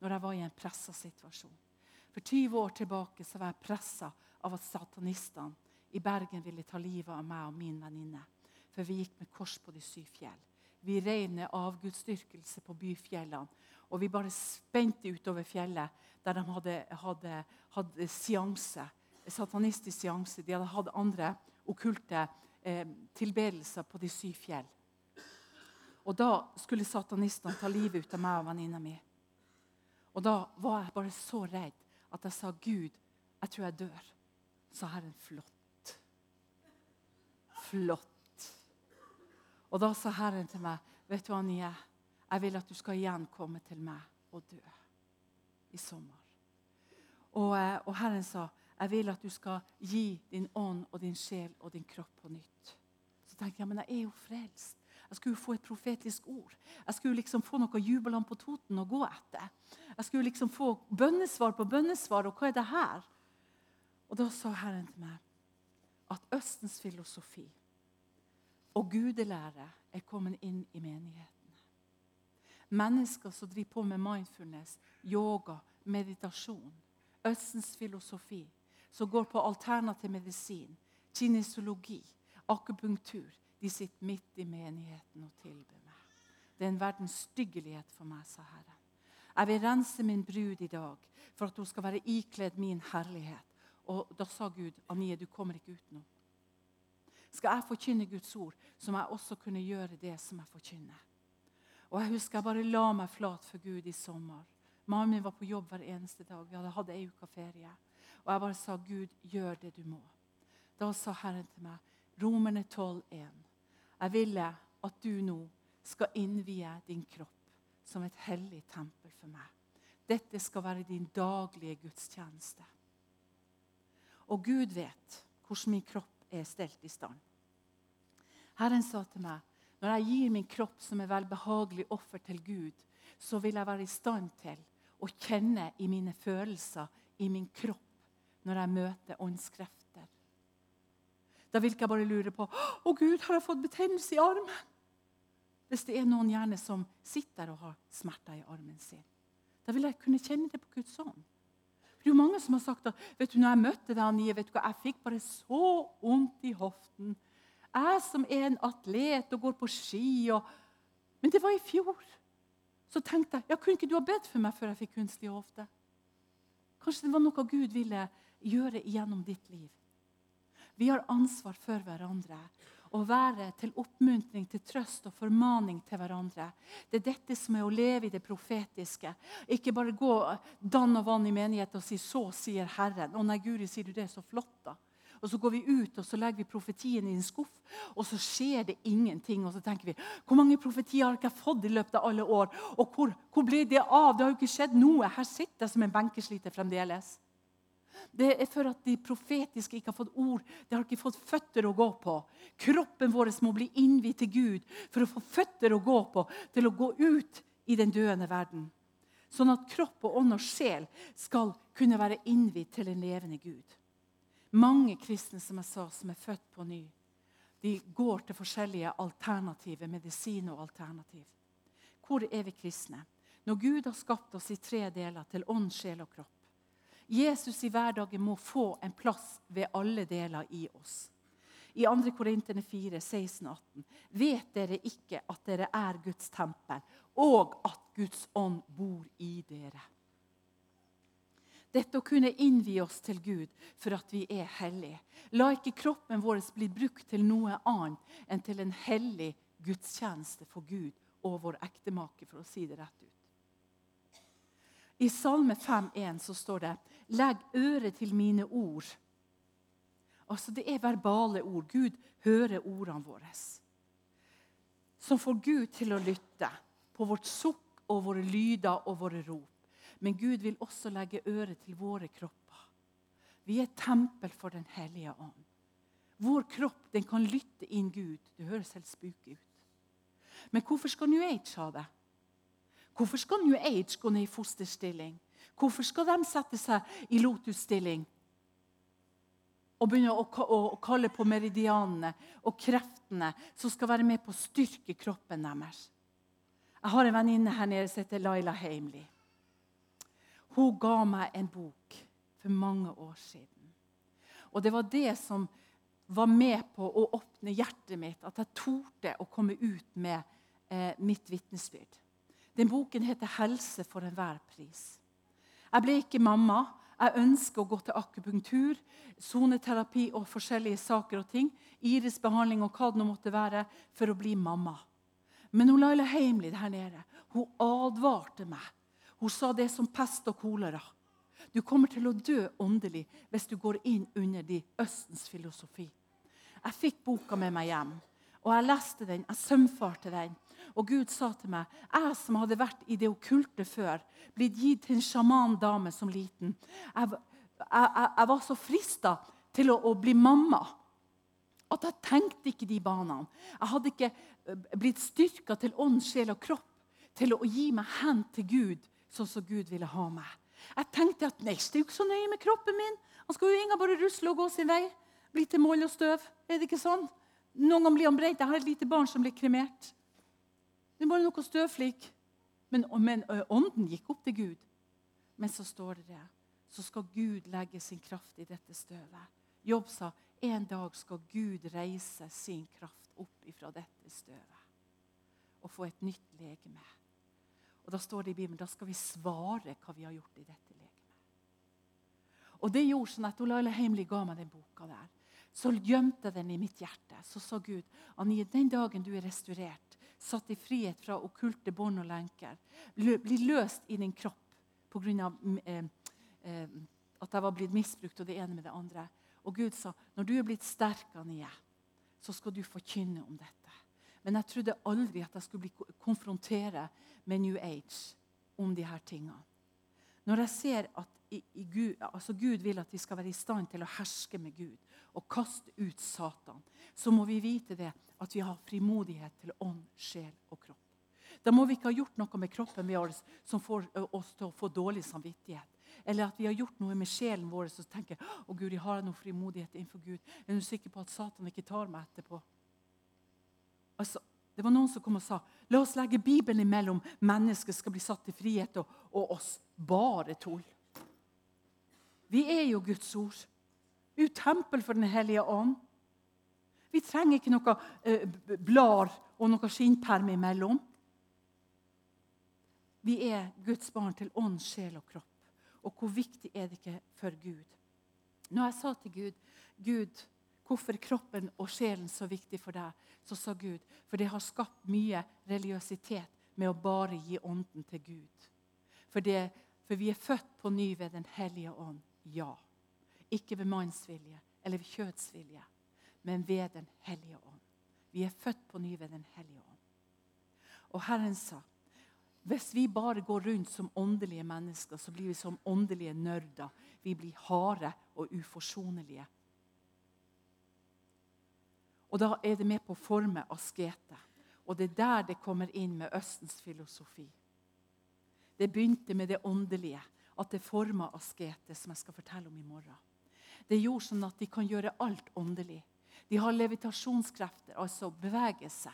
Når jeg var i en pressa situasjon. For 20 år tilbake så var jeg pressa av at satanistene i Bergen ville ta livet av meg og min venninne. For vi gikk med kors på de syv fjell. Vi rei ned avgudsdyrkelse på byfjellene. Og vi bare spente utover fjellet der de hadde, hadde, hadde seanse, satanistisk seanse. De hadde hatt andre okkulte eh, tilbedelser på de syv fjell. Og da skulle satanistene ta livet ut av meg og venninna mi. Og da var jeg bare så redd at jeg sa, 'Gud, jeg tror jeg dør.' Så Herren, flott. Flott. Og da sa Herren til meg, 'Vet du, hva, Nye, jeg vil at du skal igjen komme til meg og dø i sommer. Og, eh, og, Herren sa, 'Jeg vil at du skal gi din ånd og din sjel og din kropp på nytt.' Så tenkte jeg, men jeg er jo frelst. Jeg skulle få et profetisk ord. Jeg skulle liksom få noe jubelland på Toten å gå etter. Jeg skulle liksom få bønnesvar på bønnesvar. Og hva er det her? Og da sa Herren til meg at Østens filosofi og gudelære er kommet inn i menigheten mennesker som driver på med mindfulness, yoga, meditasjon, Østens filosofi, som går på alternativ medisin, kinesologi, akupunktur. De sitter midt i menigheten og tilber meg. Det er en verdens styggelighet for meg, sa Herren. Jeg vil rense min brud i dag for at hun skal være ikledd min herlighet. Og da sa Gud, Anie, du kommer ikke utenom. Skal jeg forkynne Guds ord, så må jeg også kunne gjøre det som jeg forkynner. Og Jeg husker jeg bare la meg flat for Gud i sommer. Mannen min var på jobb hver eneste dag. Vi hadde hatt ei uke ferie. Og jeg bare sa, 'Gud, gjør det du må'. Da sa Herren til meg, Romerne 12,1.: Jeg ville at du nå skal innvie din kropp som et hellig tempel for meg. Dette skal være din daglige gudstjeneste. Og Gud vet hvordan min kropp er stelt i stand. Herren sa til meg, når jeg gir min kropp som et velbehagelig offer til Gud, så vil jeg være i stand til å kjenne i mine følelser, i min kropp, når jeg møter åndskrefter. Da vil ikke jeg bare lure på å Gud, har jeg fått betennelse i armen. Hvis det er noen gjerne som sitter og har smerter i armen sin. Da vil jeg kunne kjenne det på Guds ånd. Det er jo mange som har sagt at vet du, når jeg møtte deg, Anie, vet du hva, jeg fikk bare så vondt i hoften. Jeg som er en atlet og går på ski og Men det var i fjor. Så tenkte jeg ja, kunne ikke du ha bedt for meg før jeg fikk kunstig hofte? Kanskje det var noe Gud ville gjøre gjennom ditt liv. Vi har ansvar for hverandre. Å være til oppmuntring, til trøst og formaning til hverandre. Det er dette som er å leve i det profetiske. Ikke bare gå dann og vann i menighet og si 'så sier Herren'. Å nei, Guri, sier du det? Så flott, da. Og Så går vi ut og så legger vi profetien i en skuff, og så skjer det ingenting. Og så tenker vi hvor mange profetier har ikke jeg fått i løpet av alle år? Og hvor, hvor ble det av? Det har jo ikke skjedd noe. Her sitter jeg som en benkesliter fremdeles. Det er for at de profetiske ikke har fått ord. De har ikke fått føtter å gå på. Kroppen vår må bli innvidd til Gud for å få føtter å gå på, til å gå ut i den døende verden. Sånn at kropp og ånd og sjel skal kunne være innvidd til en levende Gud. Mange kristne som jeg sa, som er født på ny, de går til forskjellige alternative medisin og alternativ. Hvor er vi kristne? Når Gud har skapt oss i tre deler, til ånd, sjel og kropp. Jesus i hverdagen må få en plass ved alle deler i oss. I 2. Korinterne 4, 16, 18. Vet dere ikke at dere er Guds tempel, og at Guds ånd bor i dere? Dette å kunne innvie oss til Gud for at vi er hellige. La ikke kroppen vår bli brukt til noe annet enn til en hellig gudstjeneste for Gud og vår ektemake, for å si det rett ut. I Salme 5,1 så står det 'Legg øret til mine ord'. Altså Det er verbale ord. Gud hører ordene våre. Som får Gud til å lytte på vårt sukk og våre lyder og våre rop. Men Gud vil også legge øret til våre kropper. Vi er tempel for Den hellige ånd. Vår kropp den kan lytte inn Gud. Det høres helt spooky ut. Men hvorfor skal New Age ha det? Hvorfor skal New Age gå ned i fosterstilling? Hvorfor skal de sette seg i lotusstilling og begynne å, å, kalle på meridianene og kreftene som skal være med på å styrke kroppen deres? Jeg har en venninne her nede som heter Laila Heimli. Hun ga meg en bok for mange år siden. Og det var det som var med på å åpne hjertet mitt, at jeg torde å komme ut med eh, mitt vitnesbyrd. Den boken heter 'Helse for enhver pris'. Jeg ble ikke mamma. Jeg ønsker å gå til akupunktur, soneterapi og forskjellige saker og ting. Irisbehandling og hva det nå måtte være, for å bli mamma. Men hun Laila Heimlid her nede hun advarte meg. Hun sa det som pest og kolera. Du kommer til å dø åndelig hvis du går inn under de Østens filosofi. Jeg fikk boka med meg hjem, og jeg leste den. Jeg sømfarte den. Og Gud sa til meg, jeg som hadde vært i det okkulte før, blitt gitt til en sjamandame som liten Jeg, jeg, jeg var så frista til å, å, bli mamma at jeg tenkte ikke de banene. Jeg hadde ikke eh, blitt styrka til ånd, sjel og kropp til å gi meg hen til Gud sånn som Gud ville ha meg. Jeg tenkte at nei, det er jo ikke så nøye med kroppen min. Han skal jo ingen bare rusle og gå sin vei. Bli til moll og støv. Er det ikke sånn? Noen ganger blir han brent. Jeg har et lite barn som blir kremert. Det bare noe støvflik. Men, men ånden gikk opp til Gud. Men så står det det. Så skal Gud legge sin kraft i dette støvet. Jobb sa en dag skal Gud reise sin kraft opp ifra dette støvet. Og få et nytt legeme. Og Da står det i Bibelen da skal vi svare hva vi har gjort i dette legemet. Og det gjorde sånn at Olaila Heimli ga meg den boka der. Så gjemte den i mitt hjerte. Så sa Gud Anie, den dagen du er restaurert, satt i frihet fra okkulte bånd og lenker. Blir løst i din kropp pga. Eh, eh, at jeg var blitt misbrukt og det ene med det andre. Og Gud sa når du er blitt sterk av så skal du forkynne om dette. Men jeg trodde aldri at jeg skulle bli konfrontere med New Age om de her tingene. Når jeg ser at i, i Gud, altså Gud vil at vi skal være i stand til å herske med Gud og kaste ut Satan, så må vi vite det at vi har frimodighet til ånd, sjel og kropp. Da må vi ikke ha gjort noe med kroppen vår som får oss til å få dårlig samvittighet. Eller at vi har gjort noe med sjelen vår som tenker å Gud, jeg har noe frimodighet innenfor Gud. Jeg Er du sikker på at Satan ikke tar meg etterpå? Altså, det var Noen som kom og sa la oss legge Bibelen imellom. Mennesket skal bli satt til frihet, og, og oss. Bare tull. Vi er jo Guds ord. Vi er tempel for Den hellige ånd. Vi trenger ikke noe eh, blad og noe skinnperm imellom. Vi er Guds barn til ånd, sjel og kropp. Og hvor viktig er det ikke for Gud? Når jeg sa til Gud, Gud, hvorfor er kroppen og sjelen så viktig for deg, så sa Gud, for det har skapt mye religiøsitet med å bare gi ånden til Gud. For, det, for vi er født på ny ved Den hellige ånd. Ja. Ikke ved mannsvilje eller ved kjødsvilje, men ved Den hellige ånd. Vi er født på ny ved Den hellige ånd. Og Herren sa hvis vi bare går rundt som åndelige mennesker, så blir vi som åndelige nerder. Vi blir harde og uforsonelige. Og Da er det med på å forme askete. Og det er der det kommer inn med Østens filosofi. Det begynte med det åndelige, at det forma askete, som jeg skal fortelle om i morgen. Det gjorde sånn at de kan gjøre alt åndelig. De har levitasjonskrefter, altså bevegelse.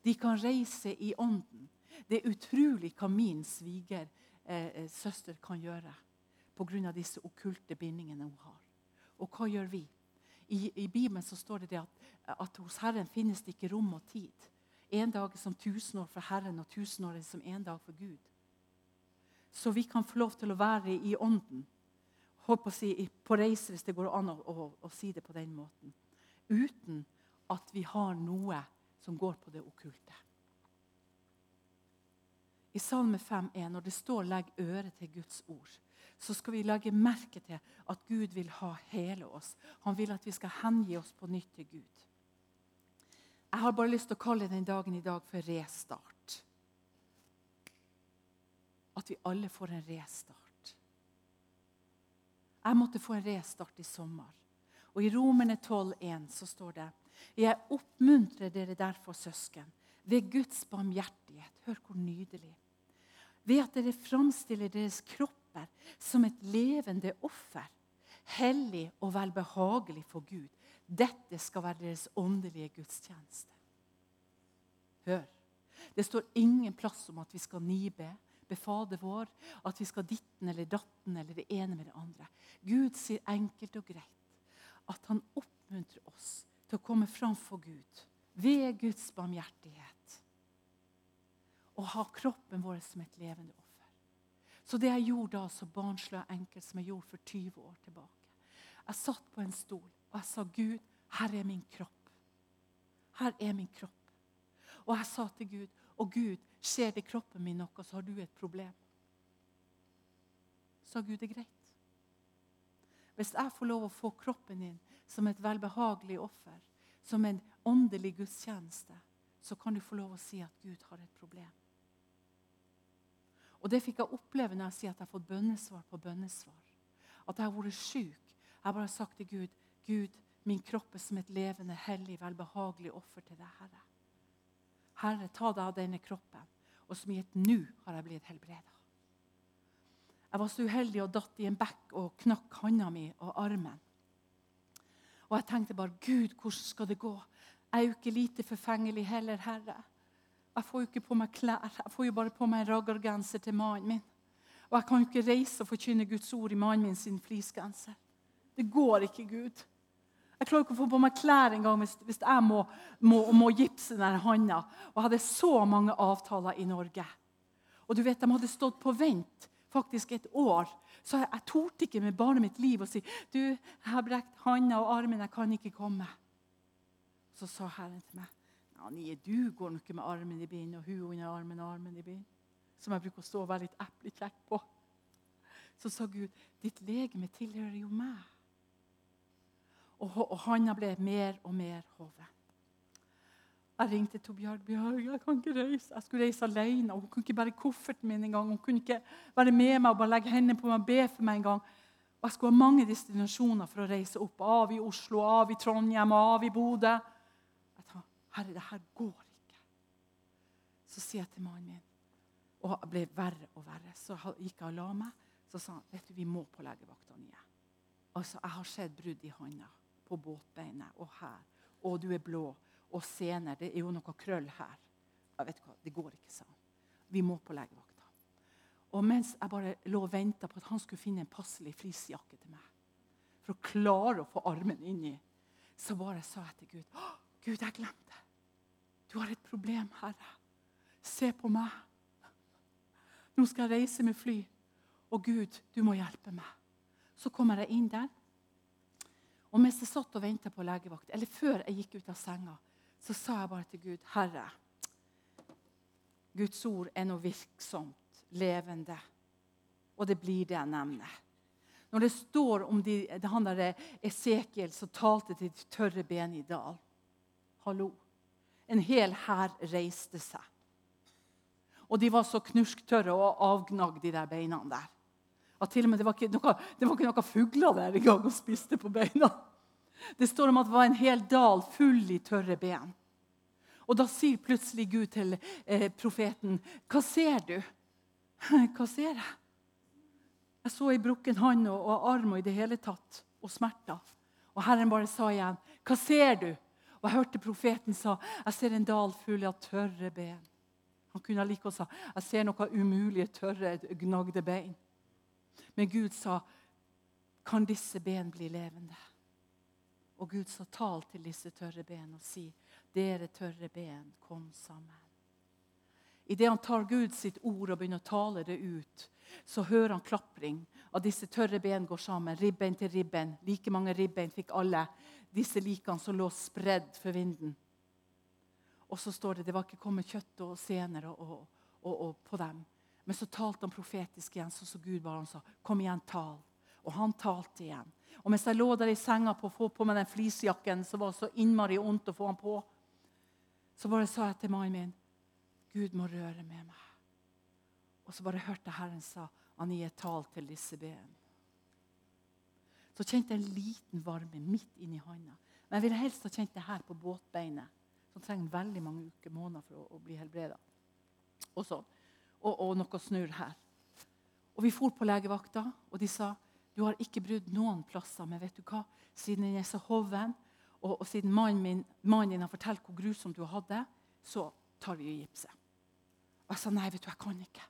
De kan reise i ånden. Det er utrolig hva min svigersøster eh, kan gjøre pga. disse okkulte bindingene hun har. Og hva gjør vi? I, I, Bibelen så står det, det at, at, hos Herren finnes det ikke rom og tid. En dag er som tusen år for Herren, og tusen år er som en dag for Gud. Så vi kan få lov til å være i ånden. Håper å si, på reise, hvis det går an å, å, å si det på den måten. Uten at vi har noe som går på det okkulte. I Salme 5,1, når det står 'legg øre til Guds ord', så skal vi legge merke til at Gud vil ha hele oss. Han vil at vi skal hengi oss på nytt til Gud. Jeg har bare lyst til å kalle den dagen i dag for restart. At vi alle får en restart. Jeg måtte få en restart i sommer. Og I Romerne 12,1 så står det Jeg oppmuntrer dere derfor, søsken, ved Guds barmhjertighet. Hør hvor nydelig ved at dere framstiller deres kropper som et levende offer, hellig og velbehagelig for Gud. Dette skal være deres åndelige gudstjeneste. Hør. Det står ingen plass om at vi skal nibe, be Fader vår, at vi skal ditten eller datten eller det ene med det andre. Gud sier enkelt og greit at han oppmuntrer oss til å komme framfor Gud ved Guds barmhjertighet og ha kroppen vår som et levende offer. Så det jeg gjorde da så barnslig og enkelt som jeg gjorde for 20 år tilbake Jeg satt på en stol og jeg sa, 'Gud, her er min kropp.' Her er min kropp. Og jeg sa til Gud, 'Og Gud, skjer det i kroppen min noe, så har du et problem.' Så Gud, er greit. Hvis jeg får lov å få kroppen din som et velbehagelig offer, som en åndelig gudstjeneste, så kan du få lov å si at Gud har et problem. Og Det fikk jeg oppleve når jeg sier at jeg har fått bønnesvar på bønnesvar. At jeg har vært syk. Jeg har bare sagt til Gud Gud, min kropp er som et levende, hellig, velbehagelig offer til deg, Herre. Herre, ta deg av denne kroppen. Og som i et nu har jeg blitt helbreda. Jeg var så uheldig og datt i en bekk og knakk handa mi og armen. Og jeg tenkte bare Gud, hvordan skal det gå? Jeg er jo ikke lite forfengelig heller, Herre. Jeg får jo ikke på meg klær. Jeg får jo bare på meg en raggargenser til mannen min. Og jeg kan jo ikke reise og forkynne Guds ord i mannen min sin flisgenser. Det går ikke, Gud. Jeg klarer ikke å få på meg klær engang hvis, hvis jeg må, må, må gipse den hånda. Og jeg hadde så mange avtaler i Norge. Og du vet, De hadde stått på vent faktisk et år. Så jeg, jeg torde ikke med bare mitt liv å si du, jeg har brekt hånda og armen, jeg kan ikke komme. Så sa Herren til meg ja, Nye, du går nok med armen i bind, og hun under armen og armen i bind. Som jeg bruker å stå og være litt eplekjekk på. Så sa Gud, ditt legeme tilhører jo meg. Og, og handa ble mer og mer hoven. Jeg ringte Torbjørg Bjørg. Jeg kan ikke reise. Jeg skulle reise alene. Hun kunne ikke bære kofferten min engang. Hun kunne ikke være med meg og bare legge hendene på meg og be for meg en gang. Og jeg skulle ha mange destinasjoner for å reise opp. Av i Oslo, av i Trondheim, av i Bodø. 'Herre, det her går ikke.' Så sier jeg til mannen min, og det ble verre og verre. Så gikk jeg og la meg. Så sa han vet du, vi må på legevakta nye. Altså, Jeg har sett brudd i hånda, på båtbeinet og her. Og du er blå. Og sener. Det er jo noe krøll her. Jeg vet hva, Det går ikke, sa han. Vi må på legevakta. Og mens jeg bare lå og venta på at han skulle finne en passelig fleecejakke til meg, for å klare å få armen inni, så bare sa jeg til Gud Gud, jeg glemte. Du har et problem, Herre. Se på meg. Nå skal jeg reise med fly. Og Gud, du må hjelpe meg. Så kommer jeg inn der. Og mens jeg satt og venta på legevakt, eller før jeg gikk ut av senga, så sa jeg bare til Gud, Herre, Guds ord er noe virksomt, levende. Og det blir det jeg nevner. Når det står om de, han der Esekiel som talte til de tørre ben i dal Hallo. En hel hær reiste seg. Og de var så knusktørre og avgnagd, de der beina der. At til og med Det var ikke noe, det var ikke noe fugler der engang og spiste på beina. Det står om at det var en hel dal full i tørre ben. Og da sier plutselig Gud til eh, profeten, 'Hva ser du?' 'Hva ser jeg?' Jeg så ei brukken hånd og, og, arm og i det hele tatt, og smerter. Og Herren bare sa igjen, 'Hva ser du?' Og jeg hørte profeten sa, 'Jeg ser en dal full av tørre ben'. Han kunne like godt sa, 'Jeg ser noe umulige, tørre, gnagde bein'. Men Gud sa, 'Kan disse ben bli levende?' Og Gud sa, 'Tal til disse tørre ben og si:" Dere tørre ben, kom sammen. Idet han tar Gud sitt ord og begynner å tale det ut, så hører han klapring. Av disse tørre ben går sammen, ribbein til ribbein. Like mange ribbein fikk alle disse likene som lå spredd for vinden. Og så står det det var ikke kommet kjøtt og sener og, og, og, på dem. Men så talte han profetisk igjen, sånn som Gud bare han sa. Kom igjen, tal. Og han talte igjen. Og mens jeg lå der i senga på å få på meg den fleecejakken som var så innmari vondt å få han på, så bare sa jeg til mannen min Gud må røre med meg. Og så bare hørte Herren sa han gir et tal til disse ben. Så kjente jeg en liten varme midt inni handa. Men jeg ville helst ha kjent det her på båtbeinet, som trenger veldig mange uker, måneder for å, å bli helbreda. Og, sånn. og, og, noe snurr her. Og Vi for på legevakta, og de sa du har ikke brudd noen plasser. Men vet du hva? Siden den er så hoven, og, og siden mannen, min, mannen din har fortalt hvor grusomt du hadde, så tar vi og gipset. Og jeg sa nei, vet du, jeg kan ikke.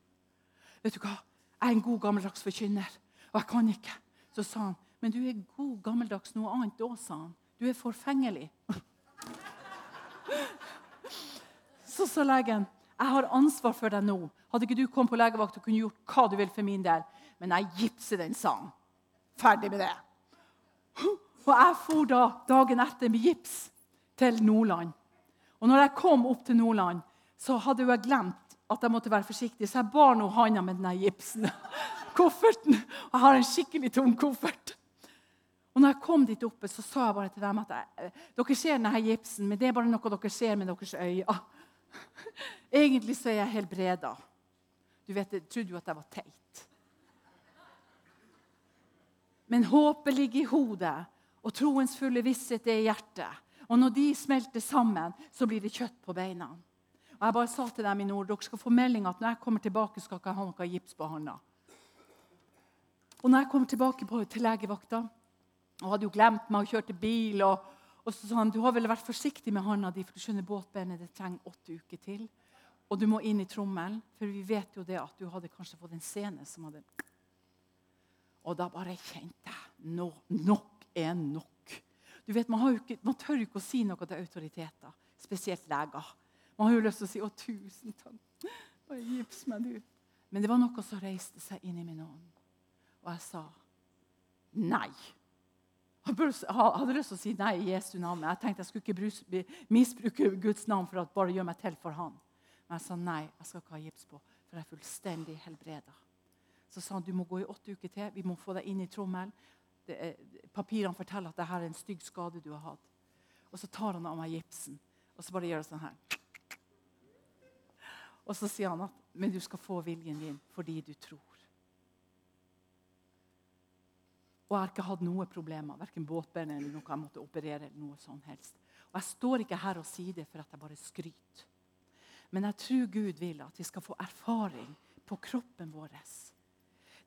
Vet du hva? Jeg er en god, gammeldags forkynner, og jeg kan ikke. Så sa han, men du er god, gammeldags noe annet òg, sa han. Du er forfengelig. så sa legen, jeg har ansvar for deg nå. Hadde ikke du kommet på legevakt og kunne gjort hva du vil for min del, men jeg gipser den, sa han. Ferdig med det. Og jeg for da dagen etter med gips til Nordland. Og når jeg kom opp til Nordland, så hadde jeg glemt at jeg måtte være forsiktig, så jeg bar nå handa med denne gipsen. Kofferten. Jeg har en skikkelig tung koffert. Og når jeg kom dit oppe, så sa jeg bare til dem at dere ser denne gipsen, men det er bare noe dere ser med deres øyne. Egentlig så er jeg helbreda. Du vet, Jeg trodde jo at jeg var teit. Men håpet ligger i hodet, og troens fulle visshet er i hjertet. Og når de smelter sammen, så blir det kjøtt på beina. Og Jeg bare sa til dem i nord dere skal få melding at når jeg kommer tilbake, skal ikke ha noe gips på hånda. Og når jeg kommer tilbake på, til legevakta og hadde jo glemt meg og kjørte bil og, og så sa han du har vel vært forsiktig med hånda di, for du skjønner båtbeinet det trenger åtte uker til. Og du må inn i trommelen, for vi vet jo det at du hadde kanskje fått en scene som hadde Og da bare kjente jeg no, nok er nok. Du vet, man, ikke, man, tør ikke å si noe til autoriteter, spesielt leger. Man har jo lyst til å si 'Å, tusen takk'. Bare gips meg, du. Men det var noe som reiste seg inn i min ånd. Og jeg sa nei. Jeg hadde lyst til å si nei i Jesu navn. Jeg tenkte jeg skulle ikke misbruke Guds navn for å bare gjøre meg til for han. Men jeg sa nei, jeg skal ikke ha gips på, for jeg er fullstendig helbreda. Så sa han du må gå i åtte uker til. Vi må få deg inn i trommelen papirene forteller at dette er en stygg skade du har hatt. Og så tar han av meg gipsen og så bare gjør det sånn her. Og så sier han at men du skal få viljen din fordi du tror. Og jeg har ikke hatt noen problemer, verken båtbein eller noe jeg måtte operere. eller noe sånn helst. Og Jeg står ikke her og sier det for at jeg bare skryter. Men jeg tror Gud vil at vi skal få erfaring på kroppen vår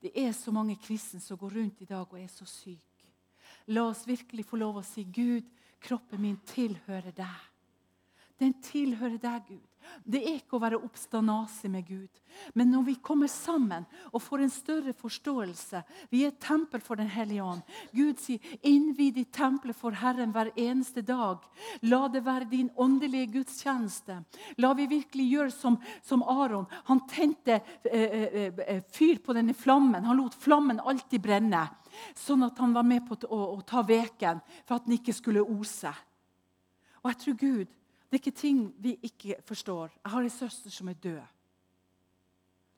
det er så mange kristne som går rundt i dag og er så syke. La oss virkelig få lov å si, 'Gud, kroppen min tilhører deg.' den tilhører deg, Gud. Det er ikke å være oppstandasig med Gud. Men når vi kommer sammen og får en større forståelse Vi er et tempel for Den hellige ånd. Gud sier, 'Innvid ditt tempel for Herren hver eneste dag'. La det være din åndelige gudstjeneste. La vi virkelig gjøre som, som Aron. Han tente eh, eh, eh fyr på denne flammen. Han lot flammen alltid brenne. Sånn at han var med på å, å ta veken for at den ikke skulle ose. Og jeg tror Gud det er ikke ting vi ikke forstår. Jeg har en søster som er død.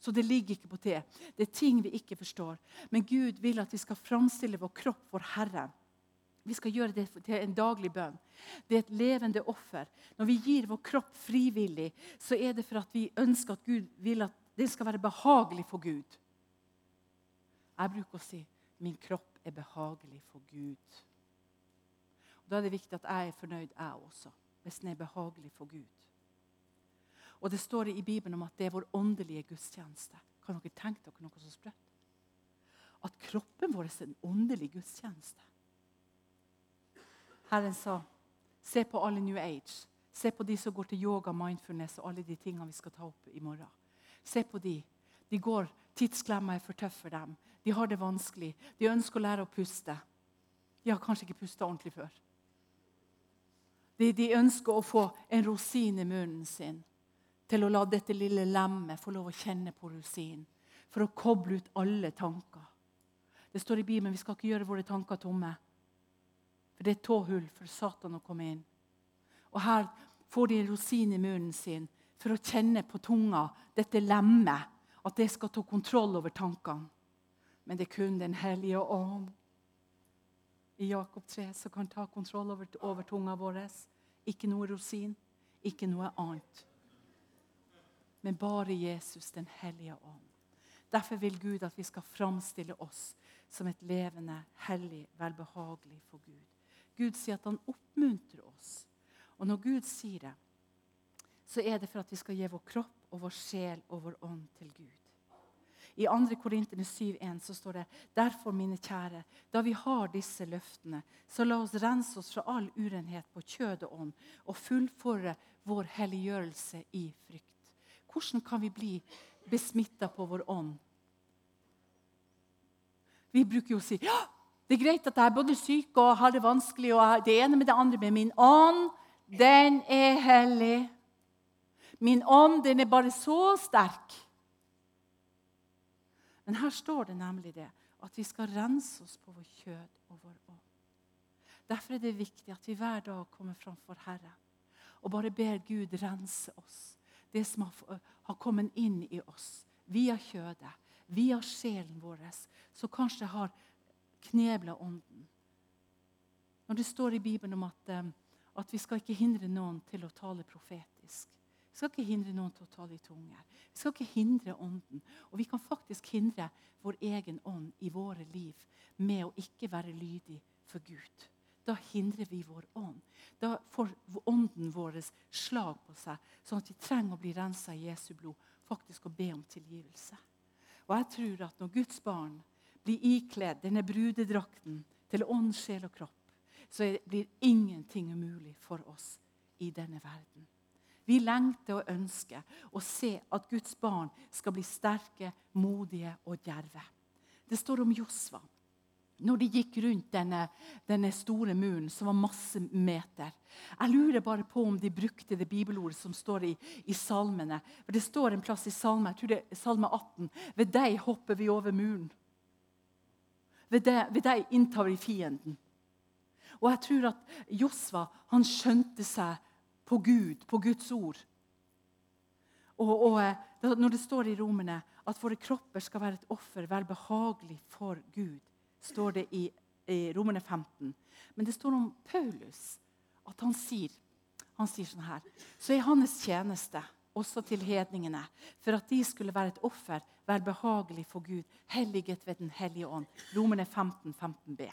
Så det ligger ikke på det. Det er ting vi ikke forstår. Men Gud vil at vi skal framstille vår kropp for Herren. Vi skal gjøre det til en daglig bønn. Det er et levende offer. Når vi gir vår kropp frivillig, så er det for at vi ønsker at Gud vil at det skal være behagelig for Gud. Jeg bruker å si min kropp er behagelig for Gud. Og da er det viktig at jeg er fornøyd, jeg også hvis den er behagelig for Gud. Og Det står i Bibelen om at det er vår åndelige gudstjeneste. Kan dere tenke dere noe så sprøtt? At kroppen vår er en åndelig gudstjeneste. Herren sa, se på alle New Age. Se på de som går til yoga, mindfulness og alle de tingene vi skal ta opp i morgen. Se på de. De går, Tidsklemma er for tøff for dem. De har det vanskelig. De ønsker å lære å puste. De har kanskje ikke pusta ordentlig før. De, de ønsker å få en rosin i munnen sin til å la dette lille lemmet få lov å kjenne på rosinen. For å koble ut alle tanker. Det står i Bibelen vi skal ikke gjøre våre tanker tomme. For det er tåhull for Satan å komme inn. Og her får de en rosin i munnen sin for å kjenne på tunga, dette lemmet, at det skal ta kontroll over tankene. Men det er kun Den hellige ånd i Jakob 3 som kan ta kontroll over, over tunga vår. Ikke noe rosin, ikke noe annet. Men bare Jesus, den hellige ånd. Derfor vil Gud at vi skal framstille oss som et levende, hellig, velbehagelig for Gud. Gud sier at han oppmuntrer oss. Og når Gud sier det, så er det for at vi skal gi vår kropp og vår sjel og vår ånd til Gud. I 2. Korintene 7,1 så står det derfor, mine kjære, da vi har disse løftene, så la oss rense oss fra all urenhet på kjød og ånd og fullføre vår helliggjørelse i frykt. Hvordan kan vi bli besmitta på vår ånd? Vi bruker jo å si ja, det er greit at jeg er både syk og har det vanskelig, og det ene med det andre, men min ånd, den er hellig. Min ånd, den er bare så sterk. Men her står det nemlig det at vi skal rense oss på vår kjød og vår ånd. Derfor er det viktig at vi hver dag kommer framfor Herren og bare ber Gud rense oss. Det som har kommet inn i oss via kjødet, via sjelen vår, som kanskje har knebla ånden. Når det står i Bibelen om at, eh, at vi skal ikke hindre noen til å tale profetisk. Vi skal ikke hindre noen til å tale i tunger. Vi skal ikke hindre ånden. Og vi kan faktisk hindre vår egen ånd i våre liv med å ikke være lydig for Gud. Da hindrer vi vår ånd. Da får ånden vår slag på seg, sånn at vi trenger å bli rensa i Jesu blod, faktisk å be om tilgivelse. Og jeg tror at når Guds barn blir ikledd denne brudedrakten til ånd, sjel og kropp, så blir ingenting umulig for oss i denne verden. Vi lengter og ønsker å se at Guds barn skal bli sterke, modige og djerve. Det står om Josva. Når de gikk rundt denne, denne, store muren, som var masse meter. Jeg lurer bare på om de brukte det bibelordet som står i, i salmene. For Det står en plass i salme, jeg tror det er salme 18. Ved deg hopper vi over muren. Ved deg, ved deg inntar vi fienden. Og jeg tror at Josva skjønte seg på Gud, på Guds ord. Og, og, eh, Når det står i Romerne at våre kropper skal være et offer, være behagelig for Gud, står det i, i Romerne 15. Men det står om Paulus at han sier, han sier sånn her Så er hans tjeneste også til hedningene, for at de skulle være et offer, være behagelig for Gud, helliget ved Den hellige ånd. Romerne 15, 15b.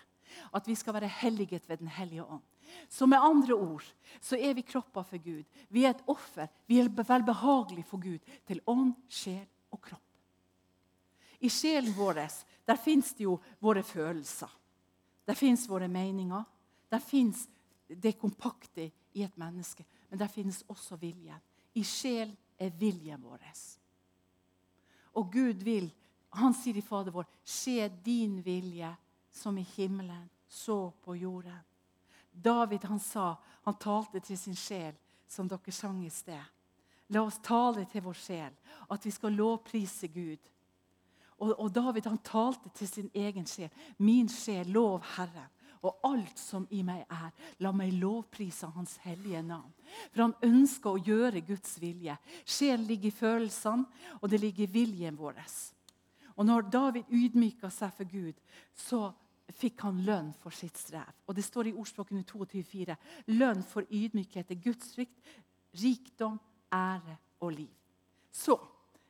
At vi skal være helliget ved Den hellige ånd. Så med andre ord så er vi kropper for Gud. Vi er et offer. Vi er velbehagelige for Gud til ånd, sjel og kropp. I sjelen vår der fins det jo våre følelser. Der fins våre meninger. Der fins det kompakte i et menneske. men der finnes også viljen. I sjel er viljen vår. Og Gud vil, han sier i Fader vår, skje din vilje som i himmelen, så på jorden. David han sa, han talte til sin sjel, som dere sang i sted. La oss tale til vår sjel at vi skal lovprise Gud. Og, og David han talte til sin egen sjel. Min sjel, lov Herren og alt som i meg er. La meg lovprise Hans hellige navn. For han ønsker å gjøre Guds vilje. Sjelen ligger i følelsene, og det ligger i viljen vår. Og når David ydmyka seg for Gud, så fikk han lønn for sitt strev. Og Det står i ordspråkene 22,4.: Lønn for ydmykhet er Guds frykt, rikdom, ære og liv. Så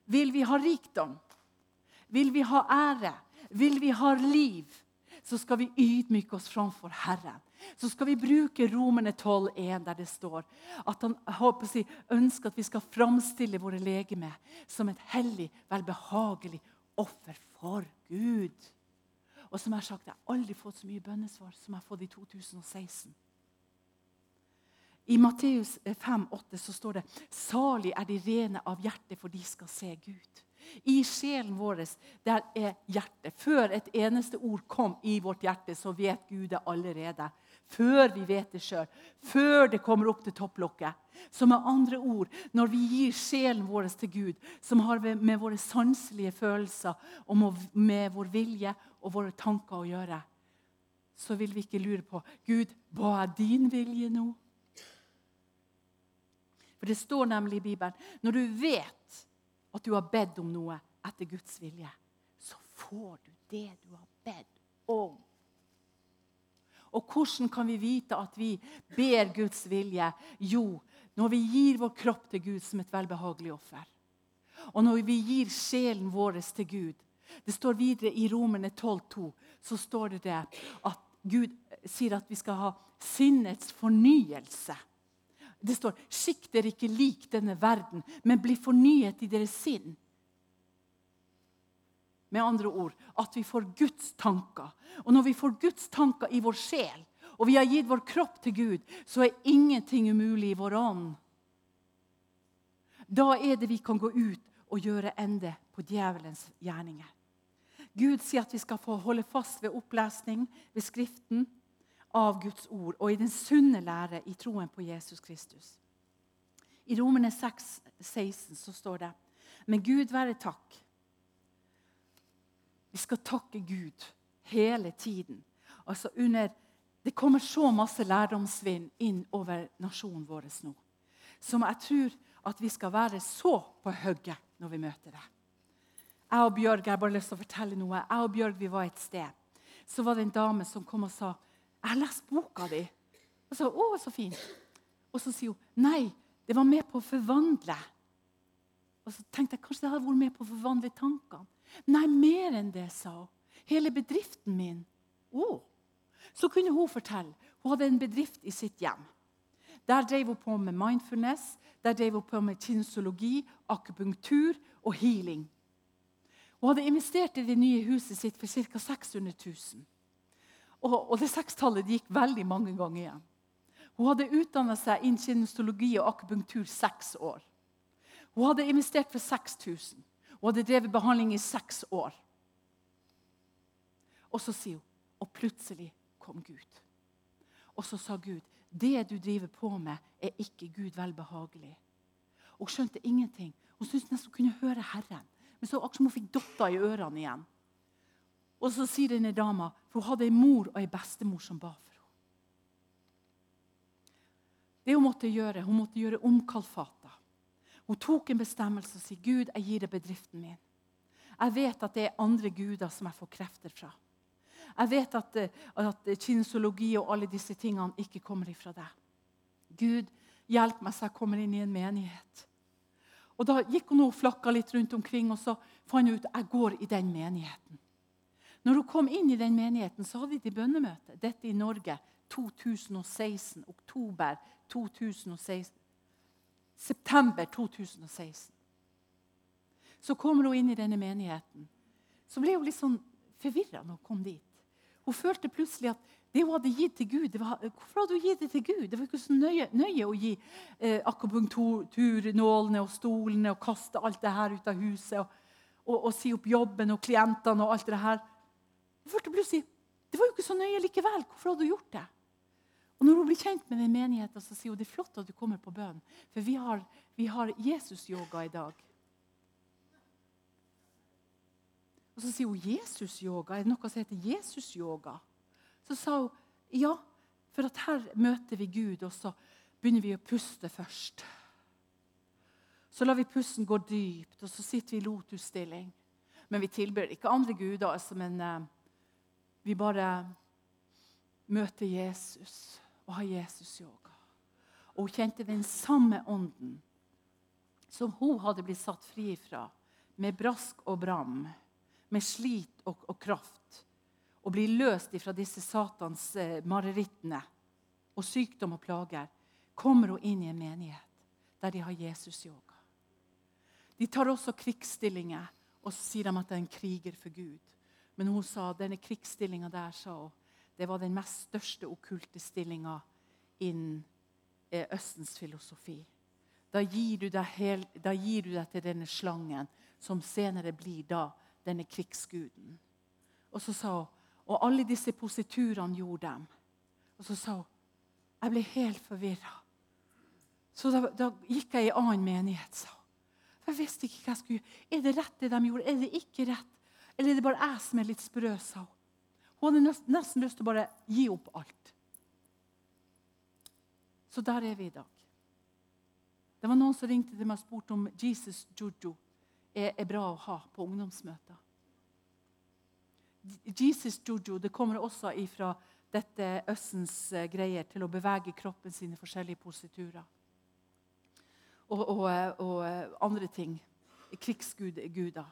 vil vi ha rikdom, vil vi ha ære, vil vi ha liv, så skal vi ydmyke oss framfor Herren. Så skal vi bruke Romerne 12,1, der det står at han si, ønsker at vi skal framstille våre legemer som et hellig, velbehagelig offer for Gud. Og som jeg har sagt, jeg har aldri fått så mye bønnesvar som jeg har fått i 2016. I Matteus 5,8 så står det Salig er de rene av hjerte, for de skal se Gud. I sjelen vår der er hjertet. Før et eneste ord kom i vårt hjerte, så vet Gud det allerede. Før vi vet det sjøl. Før det kommer opp til topplokket. Så med andre ord, når vi gir sjelen vår til Gud, som har med våre sanselige følelser og med vår vilje og våre tanker å gjøre, så vil vi ikke lure på Gud, hva er din vilje nå? For det står nemlig i Bibelen når du vet at du har bedt om noe etter Guds vilje, så får du det du har bedt om. Og hvordan kan vi vite at vi ber Guds vilje? Jo, når vi gir vår kropp til Gud som et velbehagelig offer. Og når vi gir sjelen vår til Gud. Det står videre i Romerne 12,2 så står det, det at Gud sier at vi skal ha sinnets fornyelse. Det står 'Skikk dere ikke lik denne verden, men bli fornyet i deres sinn'. Med andre ord at vi får Guds tanker. Og når vi får Guds tanker i vår sjel, og vi har gitt vår kropp til Gud, så er ingenting umulig i vår ånd. Da er det vi kan gå ut og gjøre ende på djevelens gjerninger. Gud sier at vi skal få holde fast ved opplesning, ved Skriften, av Guds ord og i den sunne lære i troen på Jesus Kristus. I Romerne 6, 16 så står det Men Gud være takk. Vi skal takke Gud hele tiden. Altså under, det kommer så masse lærdomsvind inn over nasjonen vår nå. Som jeg tror at vi skal være så på hugget når vi møter det. Jeg og Bjørg jeg har bare lyst til å fortelle noe. Jeg og Bjørg vi var et sted. Så var det en dame som kom og sa 'Jeg har lest boka di.' Og så, 'Å, så fint.' Og så sier hun, 'Nei, det var med på å forvandle.' Og så tenkte jeg kanskje det hadde vært med på å forvandle tankene. Nei, mer enn det, sa hun. Hele bedriften min. Å. Så kunne hun fortelle. Hun hadde en bedrift i sitt hjem. Der drev hun på med mindfulness, der drev hun på med kinesologi, akupunktur og healing. Hun hadde investert i det nye huset sitt for ca. 600 000. Og, og det sekstallet gikk veldig mange ganger igjen. Hun hadde utdanna seg innen kinestologi og akupunktur seks år. Hun hadde investert for 6000. Hun hadde drevet behandling i seks år. Og så sier hun Og plutselig kom Gud. Og så sa Gud, 'Det du driver på med, er ikke Gud velbehagelig.' Hun skjønte ingenting. Hun syntes nesten hun kunne høre Herren. Men så akkurat som hun fikk dotter i ørene igjen. Og så sier denne dama, for hun hadde en mor og en bestemor som ba for henne. Det Hun måtte gjøre, hun måtte gjøre omkalfata. Hun tok en bestemmelse og sa Gud, jeg gir deg bedriften min. Jeg vet at det er andre guder som jeg får krefter fra. Jeg vet at, at kinesologi og alle disse tingene ikke kommer ifra deg. Gud, hjelp meg så jeg kommer inn i en menighet. Og Da gikk hun og flakka litt rundt omkring, og så fant hun ut jeg går i den menigheten. Når hun kom inn i den menigheten, så hadde de bønnemøte. Dette i Norge 2016. Oktober 2016. September 2016. Så kommer hun inn i denne menigheten. Så ble hun litt sånn forvirra når hun kom dit. Hun følte plutselig at det hun hadde gitt til Gud, var, Hvorfor hadde hun gitt det til Gud? Det var ikke så nøye, nøye å gi eh, akupunkturnålene og stolene og kaste alt det her ut av huset og, og, og si opp jobben og klientene og alt det her. Det var jo ikke så nøye likevel. Hvorfor hadde hun gjort det? Og Når hun blir kjent med den menigheten, så sier hun det er flott at du kommer på bønn. For vi har, har Jesus-yoga i dag. Og Så sier hun Jesus-yoga. Er det noe som heter Jesus-yoga? Så sa hun ja, for at her møter vi Gud, og så begynner vi å puste først. Så lar vi pusten gå dypt, og så sitter vi i lotusstilling. Men vi tilber ikke andre guder, altså, men uh, vi bare møter Jesus og har Jesus-yoga. Og hun kjente den samme ånden som hun hadde blitt satt fri fra, med brask og bram, med slit og, og kraft og blir løst fra disse satans eh, marerittene og sykdom og plager, kommer hun inn i en menighet der de har Jesus-yoga. De tar også krigsstillinger, og så sier de at det er en kriger for Gud. Men hun sa denne krigsstillinga der sa hun, det var den mest største okkulte stillinga innen eh, Østens filosofi. Da gir, hel, da gir, du deg til denne slangen, som senere blir da denne krigsguden. Og så sa hun og alle disse positurene gjorde dem. Og så sa hun jeg ble helt forvirra. Så da, da, gikk jeg i annen menighet. sa hun. Jeg visste ikke hva jeg skulle gjøre. Er det rett det de gjorde? Er det ikke rett? Eller er det bare jeg som er litt sprø? sa Hun Hun hadde nesten, lyst til å bare gi opp alt. Så der er vi i dag. Det var Noen som ringte til meg og spurte om Jesus Jojo er, er bra å ha på ungdomsmøter. Jesus Jojo det kommer også fra dette Østens eh, greier til å bevege kroppen sine forskjellige positurer. Og, og, eh, og eh, andre ting. Krigsguder.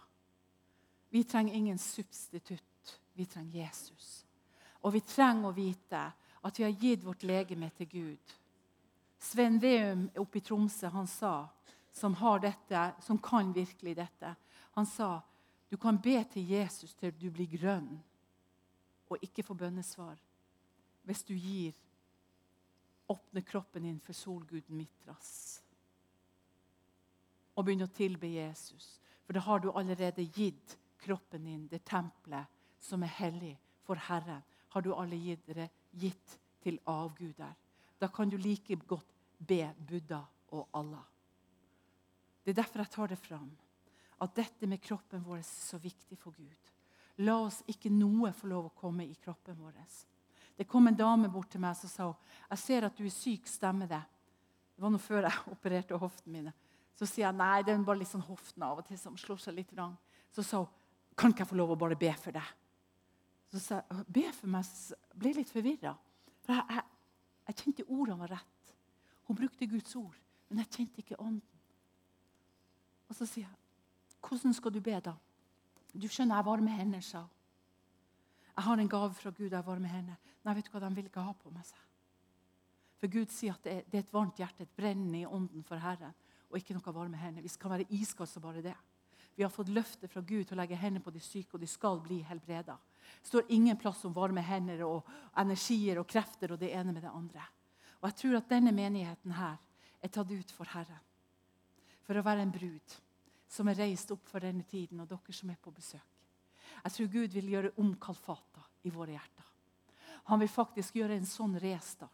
Vi trenger ingen substitutt. Vi trenger Jesus. Og vi trenger å vite at vi har gitt vårt legeme til Gud. Sven Veum oppe i Tromsø han sa, som, har dette, som kan virkelig dette, han sa du kan be til Jesus til du blir grønn og ikke får bønnesvar hvis du gir åpne kroppen din for solguden Mitras og begynner å tilbe Jesus. For da har du allerede gitt kroppen din, det tempelet som er hellig for Herren, har du alle gitt, gitt til avguder. Da kan du like godt be Buddha og Allah. Det er derfor jeg tar det fram at dette med kroppen vår er så viktig for Gud. La oss ikke noe få lov å komme i kroppen vår. Det kom en dame bort til meg som sa jeg ser at du er syk. Stemmer det? Det var noe før jeg opererte hoftene mine. Så sier jeg nei, det er bare litt sånn hoften av og til som slår seg litt rang. Så sa hun kan ikke jeg få lov å bare be for deg. Så sa jeg be for meg. Så ble litt forvirra. For jeg, jeg, jeg kjente ordene var rett. Hun brukte Guds ord, men jeg kjente ikke ånden. Og så sier jeg hvordan skal du be, da? Du skjønner, jeg varmer hender, sa hun. Jeg har en gave fra Gud. jeg varmer hender. Nei, vet du hva, de vil ikke ha på meg sa For Gud sier at det er, det er et varmt hjerte, et brennende i ånden for Herren, og ikke noe varme hender. Vi skal være iskalde som bare det. Vi har fått løfte fra Gud til å legge hendene på de syke, og de skal bli helbreda. Det står ingen plass om varme hender og energier og krefter og det ene med det andre. Og jeg tror at denne menigheten her er tatt ut for Herren. For å være en brud som er reist opp for denne tiden, og dere som er på besøk. Jeg tror Gud vil gjøre om Kalfata i våre hjerter. Han vil faktisk gjøre en sånn restart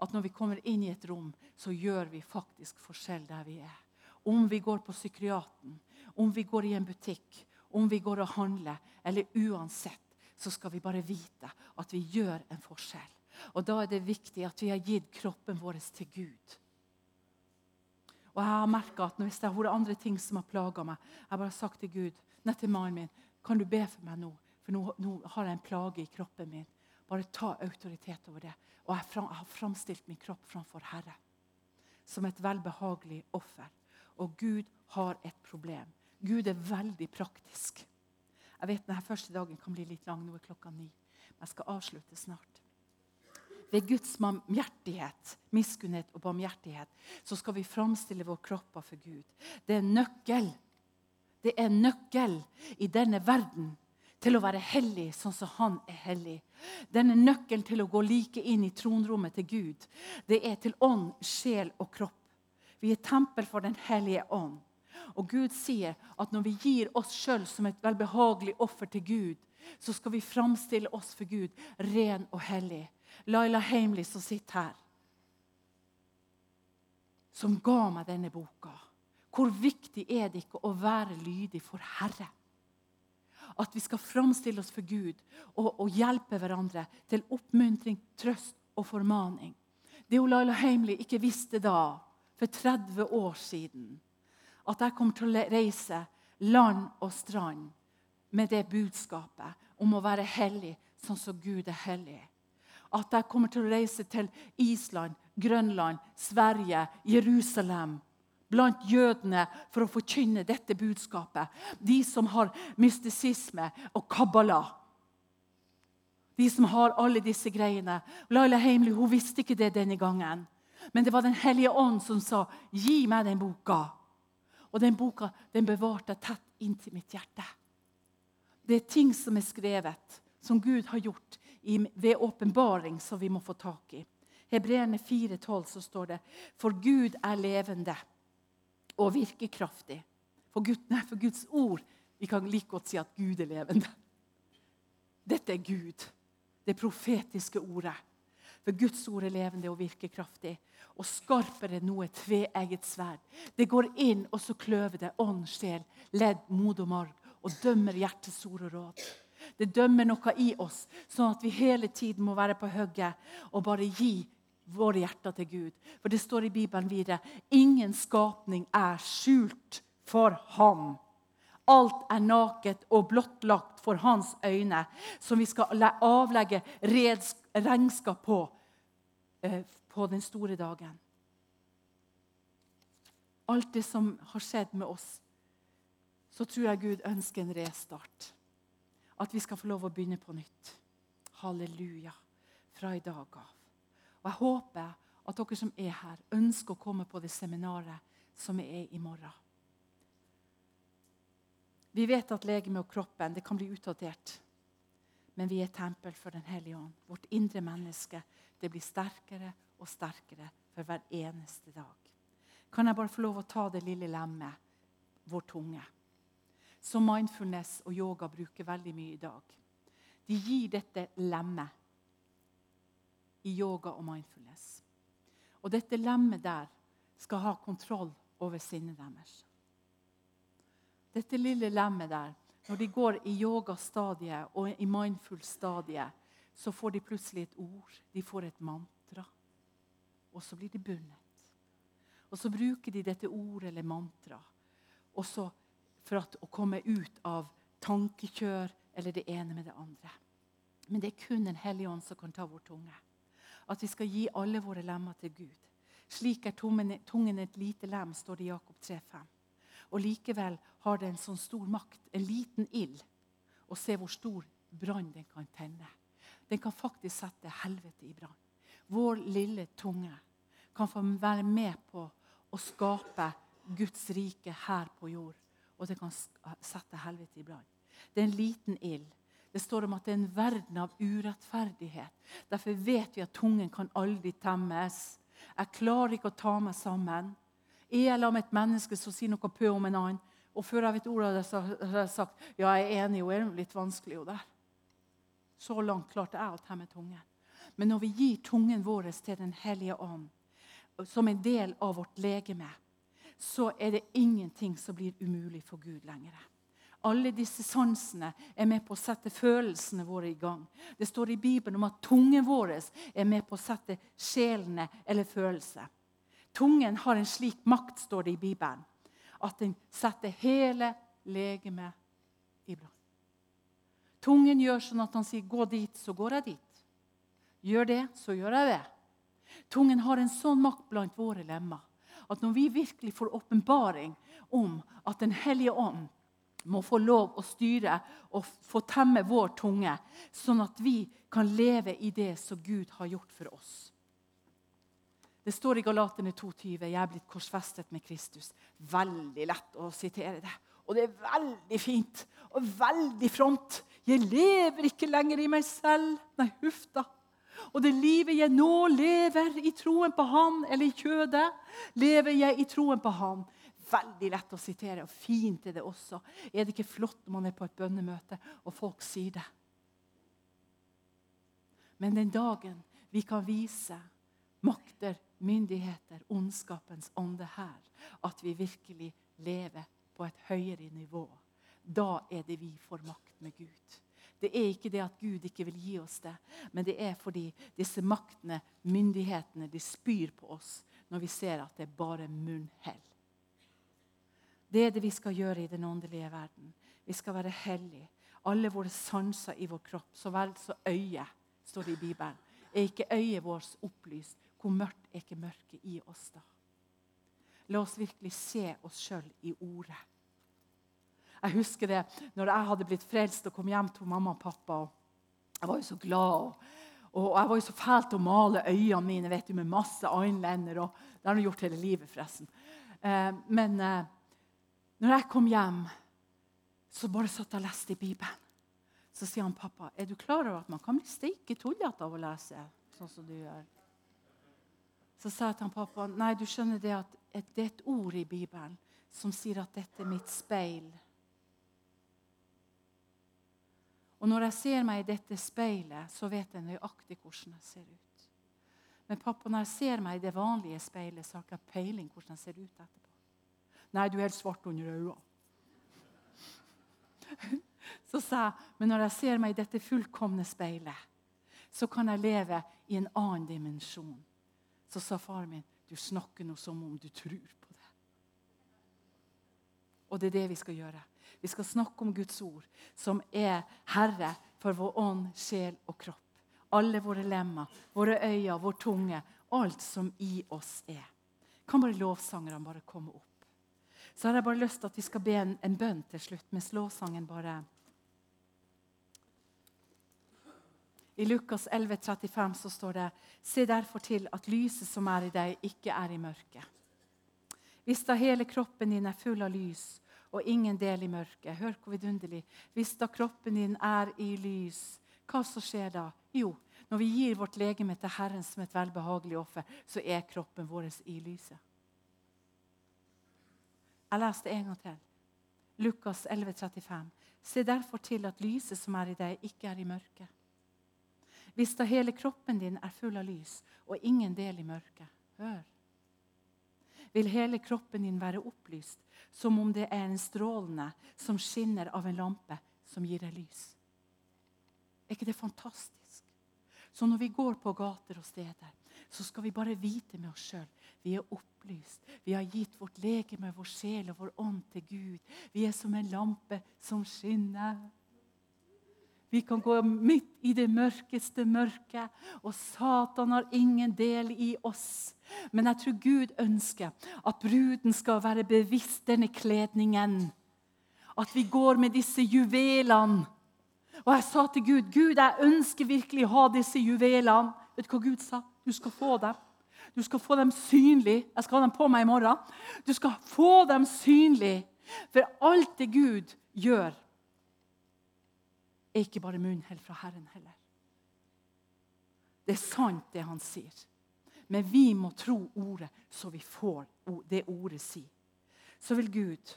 at når vi kommer inn i et rom, så gjør vi faktisk forskjell der vi er. Om vi går på psykiaten, om vi går i en butikk, om vi går og handler, eller uansett, så skal vi bare vite at vi gjør en forskjell. Og Da er det viktig at vi har gitt kroppen vår til Gud. Og jeg har merka at hvis det har vært andre ting som har plaga meg Jeg har bare sagt til Gud, nett til mannen min, kan du be for meg nå? For nå, nå, har jeg en plage i kroppen min. Bare ta autoritet over det. Og jeg, fram, jeg har framstilt min kropp framfor Herre som et velbehagelig offer. Og Gud har et problem. Gud er veldig praktisk. Jeg vet denne første dagen kan bli litt lang. Nå er klokka ni. Men jeg skal avslutte snart ved Guds barmhjertighet, miskunnhet og barmhjertighet, så skal vi framstille våre kropper for Gud. Det er nøkkel. Det er nøkkel i denne verden til å være hellig sånn som han er hellig. Denne nøkkelen til å gå like inn i tronrommet til Gud, det er til ånd, sjel og kropp. Vi er tempel for Den hellige ånd. Og Gud sier at når vi gir oss sjøl som et velbehagelig offer til Gud, så skal vi framstille oss for Gud ren og hellig. Laila Heimli som sitter her, som ga meg denne boka. Hvor viktig er det ikke å være lydig for Herre? At vi skal framstille oss for Gud og, og hjelpe hverandre til oppmuntring, trøst og formaning. Det Laila Heimli ikke visste da, for 30 år siden, at jeg kommer til å reise land og strand med det budskapet om å være hellig sånn som Gud er hellig. At jeg kommer til å reise til Island, Grønland, Sverige, Jerusalem blant jødene for å forkynne dette budskapet. De som har mystisisme og kabbala. De som har alle disse greiene. Laila Heimli hun visste ikke det denne gangen. Men det var Den hellige ånd som sa, 'Gi meg den boka'. Og den boka den bevarte jeg tett inntil mitt hjerte. Det er ting som er skrevet, som Gud har gjort ved åpenbaring, som vi må få tak i. Hebreerne 4,12 så står det For Gud er levende og virkekraftig. For, Gud, nei, for Guds ord Vi kan like godt si at Gud er levende. Dette er Gud, det profetiske ordet. For Guds ord er levende og virkekraftig og skarpere enn noe tveegget sverd. Det går inn, og så kløver det ånd, sjel, ledd, mod og marg og dømmer hjertets ord og råd. Det dømmer noe i oss, sånn at vi hele tiden må være på hugget og bare gi våre hjerter til Gud. For det står i Bibelen videre ingen skapning er skjult for ham. Alt er naket og blottlagt for hans øyne, som vi skal avlegge regnskap på eh, på den store dagen. Alt det som har skjedd med oss, så tror jeg Gud ønsker en restart. At vi skal få lov å begynne på nytt. Halleluja. Fra i dag av. Og Jeg håper at dere som er her, ønsker å komme på det seminaret som er i morgen. Vi vet at legemet og kroppen det kan bli utdatert. Men vi er tempel for Den hellige ånd. Vårt indre menneske det blir sterkere og sterkere for hver eneste dag. Kan jeg bare få lov å ta det lille lemmet, vår tunge, som mindfulness og yoga bruker veldig mye i dag. De gir dette lemmet i yoga og mindfulness. Og dette lemmet der skal ha kontroll over sinnet deres. Dette lille lemmet der, når de går i yoga-stadiet og i mindful-stadiet, så får de plutselig et ord. De får et mantra. Og så blir de bundet. Og så bruker de dette ordet eller mantraet for at, å komme ut av tankekjør eller det ene med det andre. Men det er kun Den hellige ånd som kan ta vår tunge. At vi skal gi alle våre lemmer til Gud. Slik er tungen et lite lem, står det i Jakob 3,5. Og likevel har det en sånn stor makt, en liten ild. Og se hvor stor brann den kan tenne. Den kan faktisk sette helvete i brann. Vår lille tunge kan få være med på å skape Guds rike her på jord. Og det kan sette helvete i brann. Det er en liten ild. Det står om at det er en verden av urettferdighet. Derfor vet vi at tungen kan aldri temmes. Jeg klarer ikke å ta meg sammen. Er jeg sammen med et menneske som sier noe pø om en annen, og før jeg vet ordet av det, så har jeg sagt ja, jeg er enig, hun er litt vanskelig. jo der. Så langt klarte jeg å temme tungen. Men når vi gir tungen vår til Den hellige ånd som en del av vårt legeme, så er det ingenting som blir umulig for Gud lenger. Alle disse sansene er med på å sette følelsene våre i gang. Det står i Bibelen om at tungen vår er med på å sette sjelene eller følelser. Tungen har en slik makt, står det i Bibelen, at den setter hele legemet i brann. Tungen gjør sånn at han sier 'gå dit', så går jeg dit. Gjør det, så gjør jeg det. Tungen har en sånn makt blant våre lemmer at når vi virkelig får åpenbaring om at Den hellige ånd må få lov å styre og få temme vår tunge, sånn at vi kan leve i det som Gud har gjort for oss. Det står i Galatene 2,20 jeg er blitt korsfestet med Kristus. Veldig lett å sitere det. Og det er veldig fint og veldig fromt. Jeg lever ikke lenger i meg selv. Nei, huff da. Og det livet jeg nå lever i troen på Han, eller i kjødet, lever jeg i troen på Han. Veldig lett å sitere, og fint er det også. Er det ikke flott når man er på et bønnemøte og folk sier det? Men den dagen vi kan vise makter, myndigheter, ondskapens ånde her, at vi virkelig lever på et høyere nivå, da er det vi får makt med Gud. Det er ikke det at Gud ikke vil gi oss det, men det er fordi disse maktene, myndighetene, de spyr på oss når vi ser at det er bare munnhell. Det er det vi skal gjøre i den åndelige verden. Vi skal være hellige. Alle våre sanser i vår kropp, så vel som øyet, står det i Bibelen. Er ikke øyet vårt opplyst? Hvor mørkt er ikke mørket i oss da? La oss virkelig se oss sjøl i ordet. Jeg husker det når jeg hadde blitt frelst og kom hjem til mamma og pappa. og Jeg var jo så glad. Og, og jeg var jo så fælt å male øynene mine vet du, med masse eyeliner. og Det har jeg gjort hele livet, forresten. Eh, men eh, når jeg kom hjem, så bare satt jeg og leste i Bibelen. Så sier han pappa, er du klar over at man kan bli steike tullete av å lese sånn som du gjør? Så sa jeg til han pappa nei, du skjønner det at det er et ord i Bibelen som sier at dette er mitt speil. Og når jeg ser meg i dette speilet, så vet jeg nøyaktig hvordan jeg ser ut. Men pappa, når jeg ser meg i det vanlige speilet, så har jeg ikke peiling hvordan jeg ser ut etterpå. Nei, du er helt svart under øynene. Så sa jeg, men når jeg ser meg i dette fullkomne speilet, så kan jeg leve i en annen dimensjon. Så sa far min, du snakker noe som om du tror på det. Og det er det vi skal gjøre. Vi skal snakke om Guds ord, som er Herre for vår ånd, sjel og kropp. Alle våre lemmer, våre øyne, vår tunge. Alt som i oss er. Kan bare lovsangerne bare komme opp? Så har jeg bare lyst til at vi skal be en, en bønn til slutt, mens lovsangen bare I Lukas 11, 35 så står det Se derfor til at lyset som er i deg, ikke er i mørket. Hvis da hele kroppen din er full av lys og ingen del i mørket Hør hvor vidunderlig. Hvis da kroppen din er i lys, hva så skjer da? Jo, når vi gir vårt legeme til Herren som et velbehagelig offer, så er kroppen vår i lyset. Jeg leste en gang til. Lukas 11, 35. Se derfor til at lyset som er i deg, ikke er i mørket. Hvis da hele kroppen din er full av lys og ingen del i mørket Hør. Vil hele kroppen din være opplyst som om det er en strålende som skinner av en lampe som gir deg lys. Er ikke det fantastisk? Så når vi går på gater og steder, så skal vi bare vite med oss sjøl vi er opplyst. Vi har gitt vårt legeme, vår sjel og vår ånd til Gud. Vi er som en lampe som skinner. Vi kan gå midt i det mørkeste mørket, og Satan har ingen del i oss. Men jeg tror Gud ønsker at bruden skal være bevisst denne kledningen. At vi går med disse juvelene. Og jeg sa til Gud Gud, jeg ønsker virkelig å ha disse juvelene. Vet du hva Gud sa? Du skal få dem. Du skal få dem synlig. Jeg skal ha dem på meg i morgen. Du skal få dem synlig. For alt det Gud gjør, er ikke bare munnhell fra Herren heller. Det er sant, det han sier. Men vi må tro ordet, så vi får det ordet si. Så vil Gud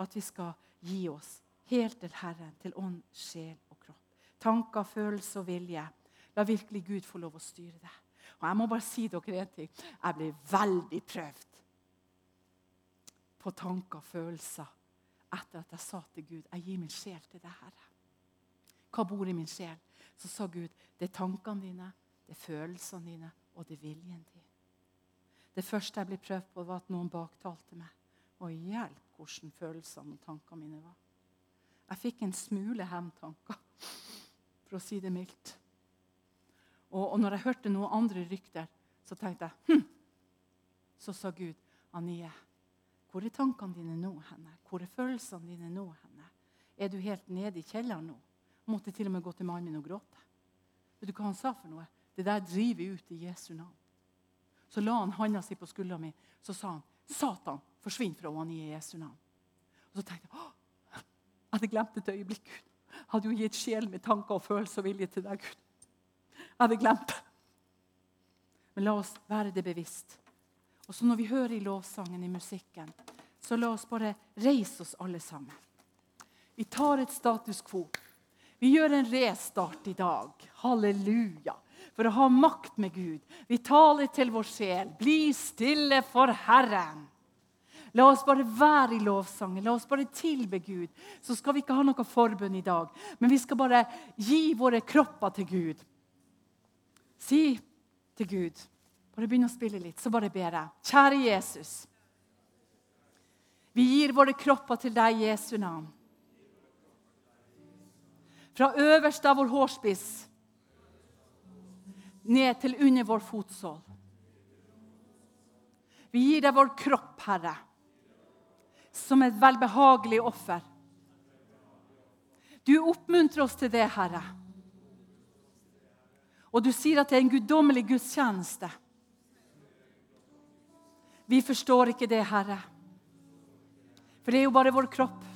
at vi skal gi oss helt til Herren, til ånd, sjel og kropp. Tanker, følelser og vilje. La virkelig Gud få lov å styre det. Og Jeg må bare si dere en ting. Jeg blir veldig prøvd på tanker og følelser etter at jeg sa til Gud jeg gir min sjel til det Herre. Hva bor i min sjel? Så sa Gud det er tankene dine, det er følelsene dine og det er viljen din. Det første jeg ble prøvd på, var at noen baktalte meg. Og hjelp hvordan følelsene og tankene mine var. Jeg fikk en smule hevntanker, for å si det mildt. Og, og når jeg hørte noen andre rykter, så tenkte jeg hm. Så sa Gud, Anie, hvor er tankene dine nå henne? Hvor er følelsene dine nå henne? Er du helt nede i kjelleren nå? Måtte til og med gå til mannen min og gråte. Vet du hva han sa for noe? Det der driver ut i Jesu navn. Så la han handa si på skuldra mi så sa han, 'Satan, forsvinn fra henne i Jesu navn.' Og Så tenkte jeg jeg hadde glemt et øyeblikk. Gud. Jeg hadde jo gitt sjel med tanker og følelser og vilje til deg, Gud. Jeg hadde glemt det. Men la oss være det bevisst. Og så når vi hører i lovsangen, i musikken, så la oss bare reise oss alle sammen. Vi tar et status quo. Vi gjør en restart i dag. Halleluja. For å ha makt med Gud. Vi taler til vår sjel. Bli stille for Herren. La oss bare være i lovsangen. La oss bare tilbe Gud. Så skal vi ikke ha noe forbund i dag, men vi skal bare gi våre kropper til Gud. Si til Gud Bare begynn å spille litt, så bare ber jeg. Kjære Jesus. Vi gir våre kropper til deg i Jesu navn. Fra øverst av vår hårspiss ned til under vår fotsål. Vi gir deg vår kropp, Herre som et velbehagelig offer. Du oppmuntrer oss til det, Herre. Og du sier at det er en guddommelig gudstjeneste. Vi forstår ikke det, Herre. For det er jo bare vår kropp.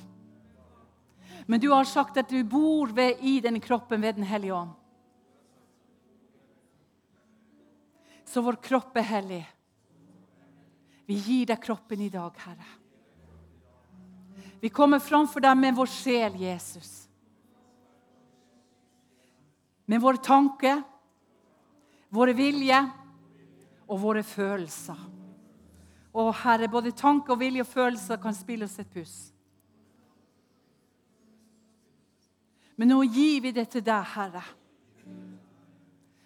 Men du har sagt at du bor ved, i denne kroppen ved Den hellige ånd. Så vår kropp er hellig. Vi gir deg kroppen i dag, Herre. Vi kommer framfor deg med vår sjel, Jesus. Med våre tanke, våre vilje og våre følelser. Å, Herre, både tanke, og vilje og følelser kan spille oss et puss. Men nå gir vi det til deg, Herre.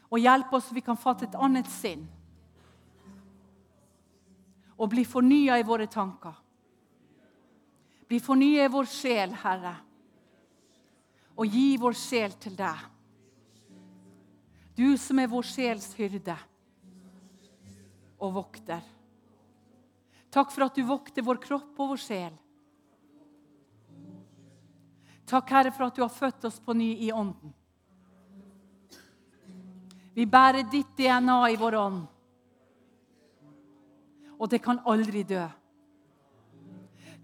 Og hjelp oss så vi kan fatte et annet sinn. Og bli fornya i våre tanker. Bli fornya i vår sjel, Herre, og gi vår sjel til deg. Du som er vår sjels hyrde og vokter. Takk for at du vokter vår kropp og vår sjel. Takk, Herre, for at du har født oss på ny i ånden. Vi bærer ditt DNA i vår ånd, og det kan aldri dø.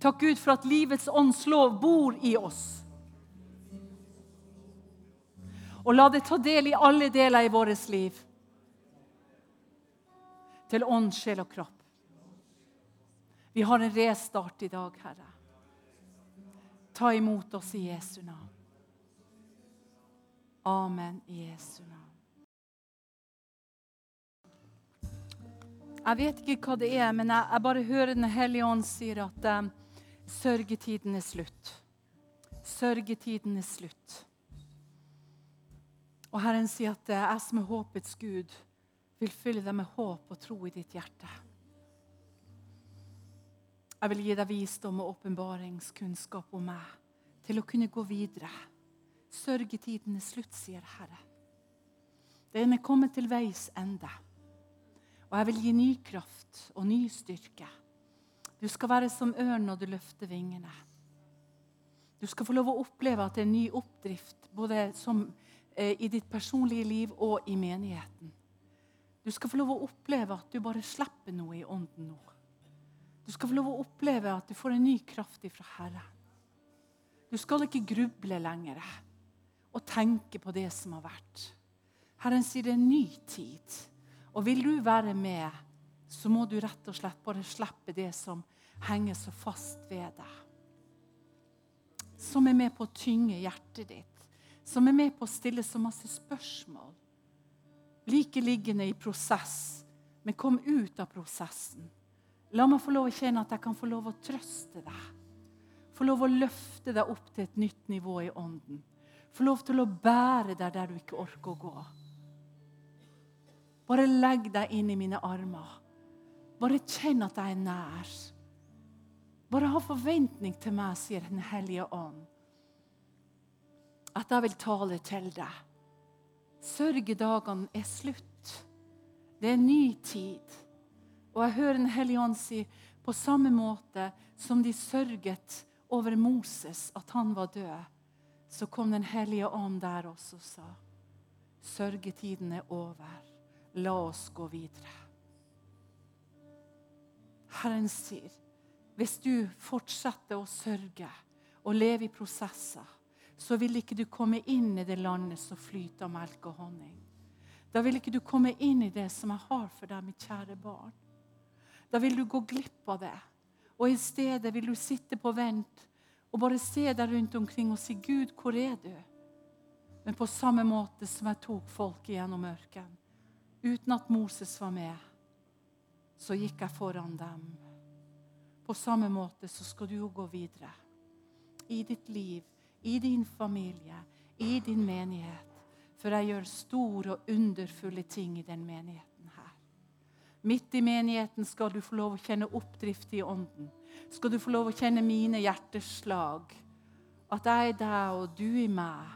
Takk Gud for at livets ånds lov bor i oss. Og la det ta del i alle deler i vårt liv. Til ånd, sjel og kropp. Vi har en restart i dag, Herre. Ta imot oss i Jesu navn. Amen i Jesu navn. Jeg vet ikke hva det er, men jeg, bare hører Den hellige ånd sier at um, Sørgetiden er slutt. Sørgetiden er slutt. Og Herren sier at jeg som er håpets Gud, vil fylle deg med håp og tro i ditt hjerte. Jeg vil gi deg visdom og åpenbaringskunnskap om meg til å kunne gå videre. Sørgetiden er slutt, sier Herre. Den er kommet til veis ende. Og jeg vil gi ny kraft og ny styrke. Du skal være som ørn når du løfter vingene. Du skal få lov å oppleve at det er en ny oppdrift både som, eh, i ditt personlige liv og i menigheten. Du skal få lov å oppleve at du bare slipper noe i ånden nå. Du skal få lov å oppleve at du får en ny kraft ifra Herren. Du skal ikke gruble lenger og tenke på det som har vært. Herren sier det er en ny tid. Og vil du være med, så må du rett og slett bare slippe det som henger så fast ved deg. Som er med på å tynge hjertet ditt. Som er med på å stille så masse spørsmål. Like liggende i prosess, men kom ut av prosessen. La meg få lov å kjenne at jeg kan få lov å trøste deg. Få lov å løfte deg opp til et nytt nivå i ånden. Få lov til å bære deg der du ikke orker å gå. Bare legg deg inn i mine armer. Bare kjenn at jeg er nær. Bare ha forventning til meg, sier Den hellige ånd. At jeg vil tale til deg. Sørgedagene er slutt. Det er en ny tid. Og jeg hører Den hellige ånd si på samme måte som de sørget over Moses, at han var død, så kom Den hellige ånd der også og sa Sørgetiden er over. La oss gå videre. Herren sier hvis du fortsetter å sørge og leve i prosesser, så vil ikke du komme inn i det landet som flyter av melk og honning. Da vil ikke du komme inn i det som jeg har for deg, mitt kjære barn. Da vil du gå glipp av det. Og i stedet vil du sitte på vent og bare se deg rundt omkring og si, 'Gud, hvor er du?' Men på samme måte som jeg tok folk gjennom ørkenen, uten at Moses var med, så gikk jeg foran dem. På samme måte så skal du gå videre. I ditt liv, i din familie, i din menighet. For jeg gjør store og underfulle ting i den menigheten. Midt i menigheten skal du få lov å kjenne oppdrift i ånden. Skal du få lov å kjenne mine hjerteslag. At jeg er deg og du i meg.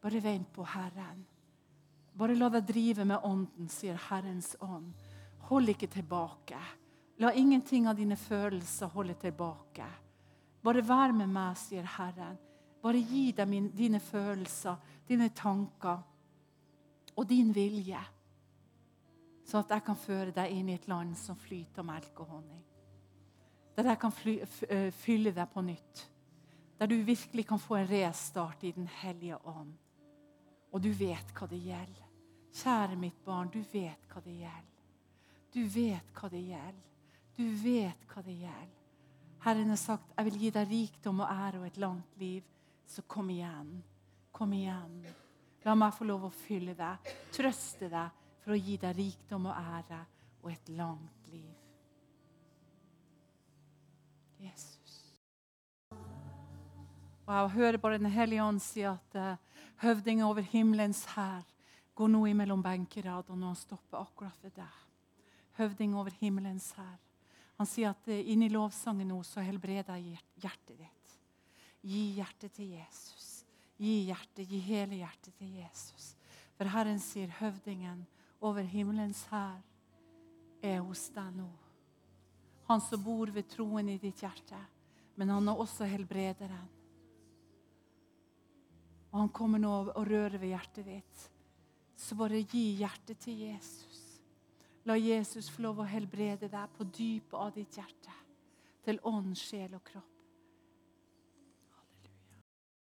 Bare vent på Herren. Bare la deg drive med ånden, sier Herrens ånd. Hold ikke tilbake. La ingenting av dine følelser holde tilbake. Bare vær med meg, sier Herren. Bare gi deg dine følelser, dine tanker og din vilje. Sånn at jeg kan føre deg inn i et land som flyter melk og honning. Der jeg kan fly, fylle deg på nytt. Der du virkelig kan få en restart i Den hellige ånd. Og du vet hva det gjelder. Kjære mitt barn, du vet hva det gjelder. Du vet hva det gjelder. Du vet hva det gjelder. Herren har sagt, 'Jeg vil gi deg rikdom og ære og et langt liv.' Så kom igjen. Kom igjen. La meg få lov å fylle deg, trøste deg for å gi deg rikdom og ære og et langt liv. Jesus. Og Jeg hører bare Den hellige ånd si at uh, høvdingen over himmelens hær går nå imellom benkeradene, og han stopper akkurat ved deg. Høvding over himmelens hær. Han sier at uh, inni lovsangen nå så helbreder jeg hjertet ditt. Gi hjertet til Jesus. Gi hjertet, gi hele hjertet til Jesus. For Herren sier høvdingen over himmelens hær er hos deg nå. Han som bor ved troen i ditt hjerte. Men han er også helbrederen. Og han kommer nå og rører ved hjertet ditt. Så bare gi hjertet til Jesus. La Jesus få lov å helbrede deg på dypet av ditt hjerte. Til ånd, sjel og kropp.